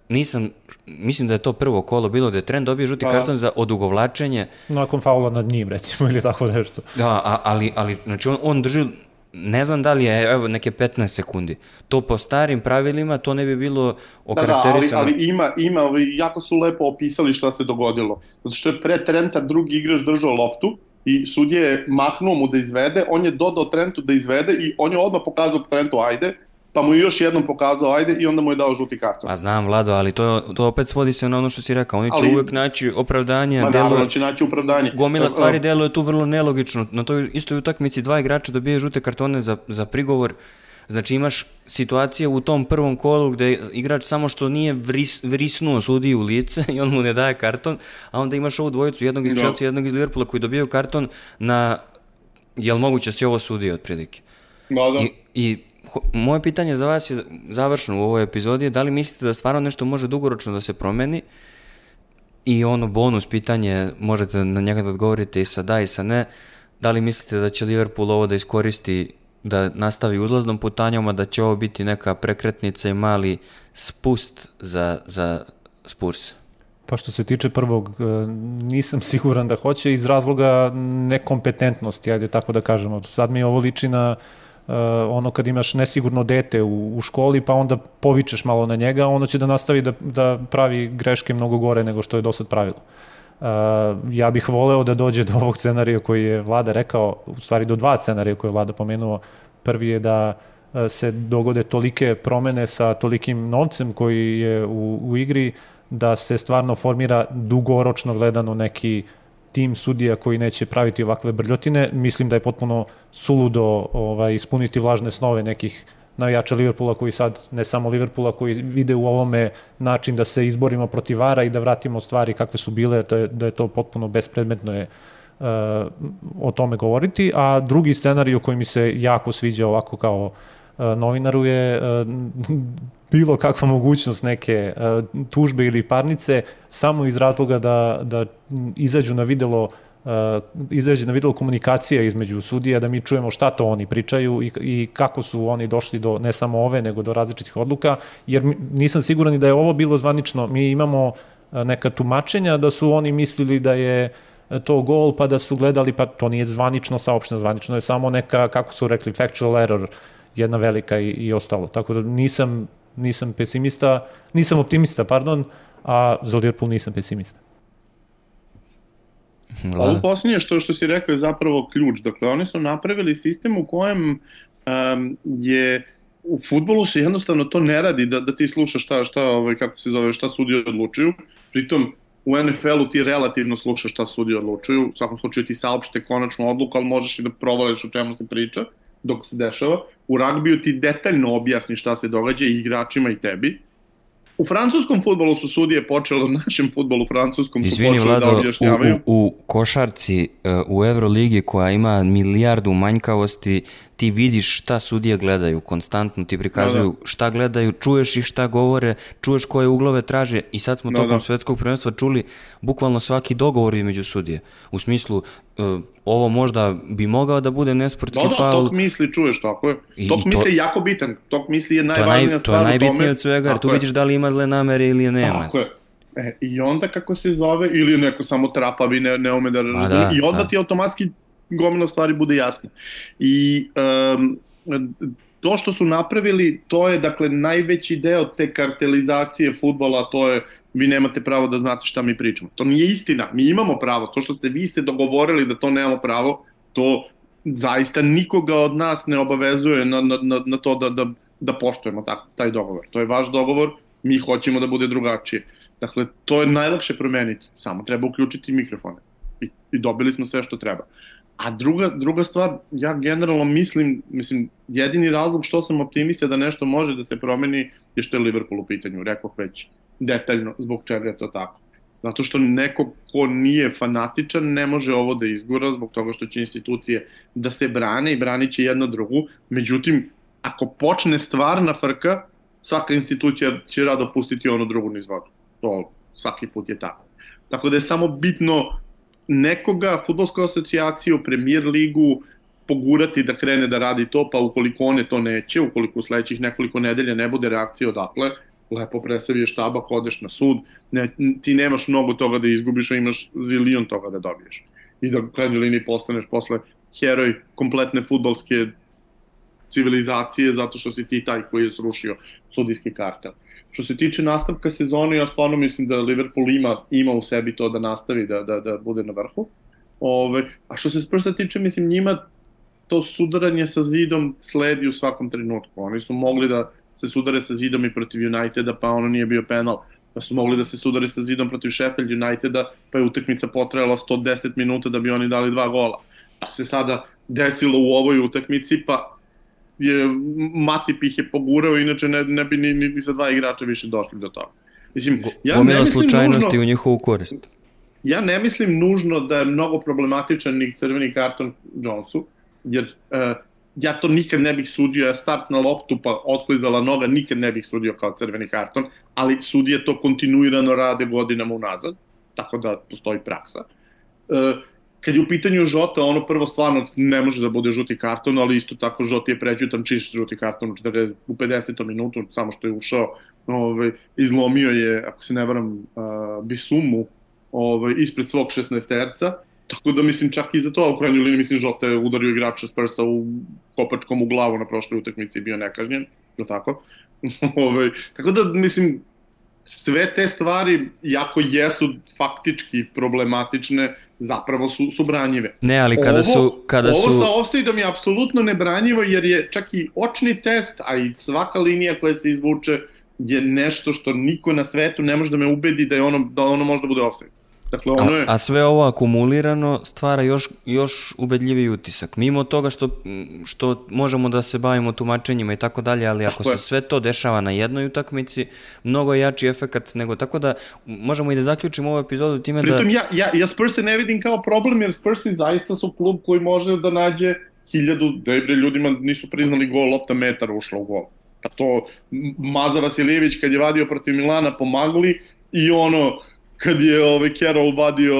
Nisam, mislim da je to prvo kolo bilo da je Trent dobije žuti pa, karton za odugovlačenje. Nakon faula nad njim, recimo, ili tako nešto. Da, a, ali, ali znači on, on drži ne znam da li je, evo, neke 15 sekundi. To po starim pravilima, to ne bi bilo okarakterisano. Da, da, ali, ali ima, ima, jako su lepo opisali šta se dogodilo. Zato što je pre Trenta drugi igrač držao loptu, i sudje je maknuo mu da izvede, on je dodao Trentu da izvede i on je odmah pokazao Trentu ajde, pa mu je još jednom pokazao ajde i onda mu je dao žuti karton. Pa znam, Vlado, ali to, to opet svodi se na ono što si rekao. Oni će ali, uvek naći opravdanje. Ma deluje, će naći opravdanje. Gomila stvari deluje tu vrlo nelogično. Na toj istoj utakmici dva igrača dobije žute kartone za, za prigovor. Znači imaš situacije u tom prvom kolu gde igrač samo što nije vris, vrisnuo sudi u lice [LAUGHS] i on mu ne daje karton, a onda imaš ovu dvojicu, jednog iz no. Chelsea, jednog iz Liverpoola koji dobijaju karton na, jel moguće da si ovo sudi otprilike? Da, da. I, i moje pitanje za vas je završeno u ovoj epizodi je da li mislite da stvarno nešto može dugoročno da se promeni i ono bonus pitanje, možete na njega da odgovorite i sa da i sa ne, da li mislite da će Liverpool ovo da iskoristi da nastavi uzlaznom putanjom, a da će ovo biti neka prekretnica i mali spust za, za Spurs? Pa što se tiče prvog, e, nisam [LAUGHS] siguran da hoće iz razloga nekompetentnosti, ajde tako da kažemo. Sad mi ovo liči na uh, ono kad imaš nesigurno dete u, u školi, pa onda povičeš malo na njega, ono će da nastavi da, da pravi greške mnogo gore nego što je do sad pravilo. Uh, ja bih voleo da dođe do ovog scenarija koji je Vlada rekao, u stvari do dva scenarija koje je Vlada pomenuo. Prvi je da uh, se dogode tolike promene sa tolikim novcem koji je u, u igri, da se stvarno formira dugoročno gledano neki tim sudija koji neće praviti ovakve brljotine. Mislim da je potpuno suludo ovaj, ispuniti vlažne snove nekih navijača Liverpoola koji sad, ne samo Liverpoola, koji vide u ovome način da se izborimo protiv vara i da vratimo stvari kakve su bile, da je, da je to potpuno bespredmetno je uh, o tome govoriti. A drugi scenarij koji mi se jako sviđa ovako kao uh, novinaru je uh, bilo kakva mogućnost neke uh, tužbe ili parnice samo iz razloga da, da izađu na videlo uh, uh, izađe na video komunikacija između sudija, da mi čujemo šta to oni pričaju i, i kako su oni došli do ne samo ove, nego do različitih odluka, jer nisam siguran ni da je ovo bilo zvanično. Mi imamo uh, neka tumačenja da su oni mislili da je uh, to gol, pa da su gledali, pa to nije zvanično saopšteno, zvanično je samo neka, kako su rekli, factual error, jedna velika i, i ostalo. Tako da nisam, nisam pesimista, nisam optimista, pardon, a za Liverpool nisam pesimista. Ovo posljednje što, što si rekao je zapravo ključ. Dakle, oni su napravili sistem u kojem um, je u futbolu se jednostavno to ne radi da, da ti slušaš šta, šta ovaj, kako se zove, šta sudi odlučuju. Pritom, u NFL-u ti relativno slušaš šta sudi odlučuju, u svakom slučaju ti saopšte konačnu odluku, ali možeš i da provališ o čemu se priča dok se dešava. U ragbiju ti detaljno objasni šta se događa i igračima i tebi. U francuskom futbolu su sudije počele u našem futbolu francuskom su Izvini, počeli da Vlado, objašnjavaju. u, u, u košarci, e, u Euroligi koja ima milijardu manjkavosti, ti vidiš šta sudije gledaju, konstantno ti prikazuju Da, šta gledaju, čuješ ih šta govore, čuješ koje uglove traže i sad smo Da, tokom da. svetskog prvenstva čuli bukvalno svaki dogovor između sudije. U smislu, e, ovo možda bi mogao da bude nesportski Da, da, faul, tok misli čuješ, tako je. I- tok i to- misli je jako bitan. Tok misli je to je, najvažnija naj, to stvar je u najbitnije tome. od svega, jer tu je. vidiš da li ima zle namere ili nema. Tako je. E, I onda kako se zove, ili je neko samo trapavi, ne, ne ume da razume, da, i odmah da. ti automatski gomila stvari bude jasna. I um, to što su napravili, to je dakle najveći deo te kartelizacije futbola, to je vi nemate pravo da znate šta mi pričamo. To nije istina, mi imamo pravo, to što ste vi se dogovorili da to nemamo pravo, to zaista nikoga od nas ne obavezuje na, na, na, na to da, da, da poštujemo tak, taj dogovor. To je vaš dogovor, mi hoćemo da bude drugačije. Dakle, to je najlakše promeniti, samo treba uključiti mikrofone. I, i dobili smo sve što treba. A druga, druga stvar, ja generalno mislim, mislim, jedini razlog što sam optimista da nešto može da se promeni je što je Liverpool u pitanju, rekoh već detaljno zbog čega je to tako. Zato što neko ko nije fanatičan ne može ovo da izgura zbog toga što će institucije da se brane i branit će jedna drugu. Međutim, ako počne stvarna frka, svaka institucija će rado pustiti onu drugu niz vodu. To svaki put je tako. Tako da je samo bitno nekoga, futbolsku asocijaciju, premier ligu, pogurati da krene da radi to, pa ukoliko one to neće, ukoliko u sledećih nekoliko nedelja ne bude reakcije odatle, lepo presaviješ tabak, odeš na sud, ne, ti nemaš mnogo toga da izgubiš, a imaš zilion toga da dobiješ. I da u krajnjoj liniji postaneš posle heroj kompletne futbalske civilizacije zato što si ti taj koji je srušio sudijski kartel. Što se tiče nastavka sezone, ja stvarno mislim da Liverpool ima, ima u sebi to da nastavi da, da, da bude na vrhu. Ove, a što se Spursa tiče, mislim, njima to sudaranje sa zidom sledi u svakom trenutku. Oni su mogli da se sudare sa zidom i protiv Uniteda, pa ono nije bio penal. Pa su mogli da se sudare sa zidom protiv Sheffield Uniteda, pa je utakmica potrajala 110 minuta da bi oni dali dva gola. Pa se sada desilo u ovoj utakmici, pa je Matip ih je pogurao, inače ne, ne bi ni, ni, ni sa dva igrača više došli do toga. Mislim, ja ne Gomila mislim slučajnosti nužno, u njihovu korist. ja ne mislim nužno da je mnogo problematičan ni crveni karton Jonesu, jer uh, ja to nikad ne bih sudio, ja start na loptu pa otklizala noga, nikad ne bih sudio kao crveni karton, ali sudije to kontinuirano rade godinama unazad, tako da postoji praksa. Uh, kad je u pitanju Žota, ono prvo stvarno ne može da bude žuti karton, ali isto tako Žoti je prećutan čist žuti karton u, 40, u 50. minutu, samo što je ušao, ovaj, izlomio je, ako se ne varam, uh, Bisumu ovaj, ispred svog 16-terca, tako da mislim čak i za to, a u krajnjoj liniji mislim Žota je udario igrača Spursa u kopačkom u glavu na prošloj utakmici i bio nekažnjen, je tako? [LAUGHS] ovaj, tako da mislim, sve te stvari, jako jesu faktički problematične, zapravo su, su branjive. Ne, ali kada ovo, su... Kada ovo su... sa offside-om je apsolutno nebranjivo jer je čak i očni test, a i svaka linija koja se izvuče je nešto što niko na svetu ne može da me ubedi da je ono, da ono može da bude offside. Dakle, ono je... A, a sve ovo akumulirano stvara još, još ubedljiviji utisak. Mimo toga što, što možemo da se bavimo tumačenjima i tako dalje, ali ako se sve to dešava na jednoj utakmici, mnogo je jači efekat nego tako da možemo i da zaključimo ovu epizodu time da... Pritom ja, ja, ja Spurse ne vidim kao problem jer Spursi zaista su klub koji može da nađe hiljadu, da je bre ljudima nisu priznali gol, lopta metar ušla u gol. Pa to Maza Vasiljević kad je vadio protiv Milana pomagli i ono kad je ovaj Carroll vadio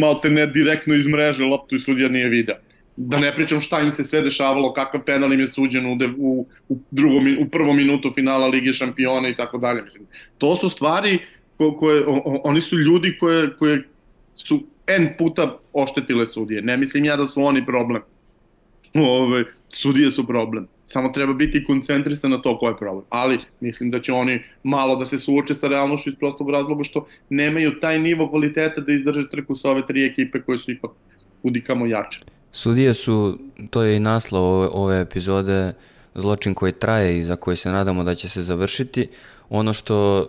malte ne direktno iz mreže loptu i sudija nije video. Da ne pričam šta im se sve dešavalo, kakav penal im je suđen u, u, u, drugom, u prvom minutu finala Lige šampiona i tako dalje. Mislim, to su stvari ko, koje, o, oni su ljudi koje, koje su N puta oštetile sudije. Ne mislim ja da su oni problem. Ove, sudije su problem. Samo treba biti koncentrisan na to ko je problem. Ali mislim da će oni malo da se suoče sa realnošću iz prostog razloga što nemaju taj nivo kvaliteta da izdrže trku sa ove tri ekipe koje su ipak kudikamo jače. Sudije su, to je i naslov ove, ove epizode, zločin koji traje i za koji se nadamo da će se završiti. Ono što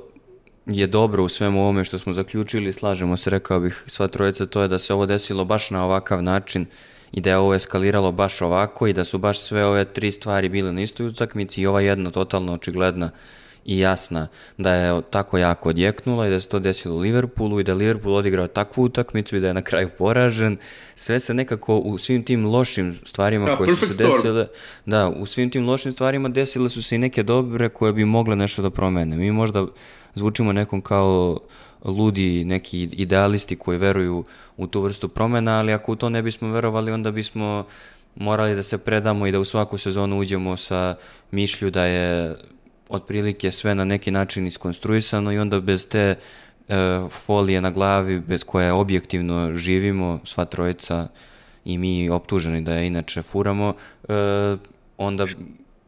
je dobro u svemu ovome što smo zaključili, slažemo se, rekao bih, sva trojica, to je da se ovo desilo baš na ovakav način i da je ovo eskaliralo baš ovako i da su baš sve ove tri stvari bile na istoj utakmici i ova jedna totalno očigledna i jasna da je tako jako odjeknula i da se to desilo u Liverpoolu i da je Liverpool odigrao takvu utakmicu i da je na kraju poražen. Sve se nekako u svim tim lošim stvarima Da, koje su se desile, da, u svim tim lošim stvarima desile su se i neke dobre koje bi mogle nešto da promene. Mi možda zvučimo nekom kao ludi neki idealisti koji veruju u tu vrstu promena, ali ako u to ne bismo verovali, onda bismo morali da se predamo i da u svaku sezonu uđemo sa mišlju da je otprilike sve na neki način iskonstruisano i onda bez te e, folije na glavi bez koje objektivno živimo, sva trojica i mi optuženi da je inače furamo, e, onda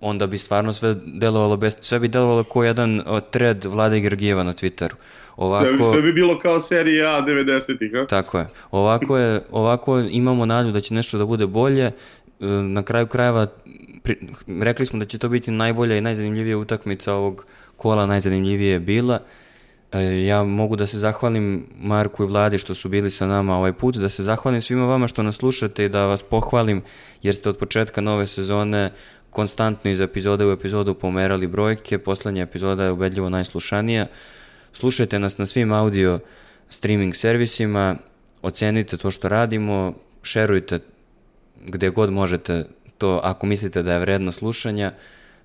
onda bi stvarno sve delovalo bez, sve bi delovalo kao jedan thread Vlade Georgijeva na Twitteru. Ovako, Sve bi bilo kao serija A 90-ih, a? tako je. Ovako, je. [LAUGHS] ovako imamo nadu da će nešto da bude bolje. E, Na kraju krajeva pri, rekli smo da će to biti najbolja i najzanimljivija utakmica ovog kola, najzanimljivije je bila. E, Ja mogu da se zahvalim Marku i Vladi što su bili sa nama ovaj put, da se zahvalim svima vama što nas slušate i da vas pohvalim jer ste od početka nove sezone konstantno iz epizode u epizodu pomerali brojke, poslednja epizoda je ubedljivo najslušanija. Slušajte nas na svim audio streaming servisima, ocenite to što radimo, šerujte gde god možete to ako mislite da je vredno slušanja.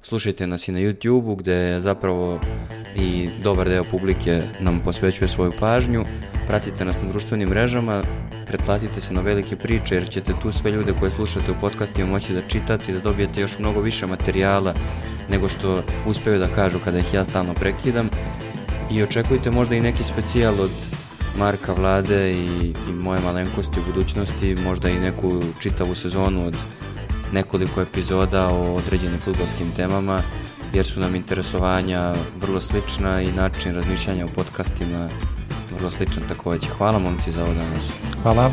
Slušajte nas i na YouTube-u gde zapravo i dobar deo publike nam posvećuje svoju pažnju. Pratite nas na društvenim mrežama, pretplatite se na velike priče jer ćete tu sve ljude koje slušate u podcastima moći da čitate i da dobijete još mnogo više materijala nego što uspeju da kažu kada ih ja stalno prekidam. I očekujte možda i neki specijal od Marka Vlade i, i moje malenkosti u budućnosti, možda i neku čitavu sezonu od nekoliko epizoda o određenim futbolskim temama, jer su nam interesovanja vrlo slična i način razmišljanja o podcastima vrlo sličan takođe. Hvala momci za ovo danas. Hvala.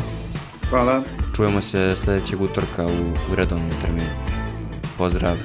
Hvala. Čujemo se sledećeg utorka u, u redovnom terminu. Pozdrav!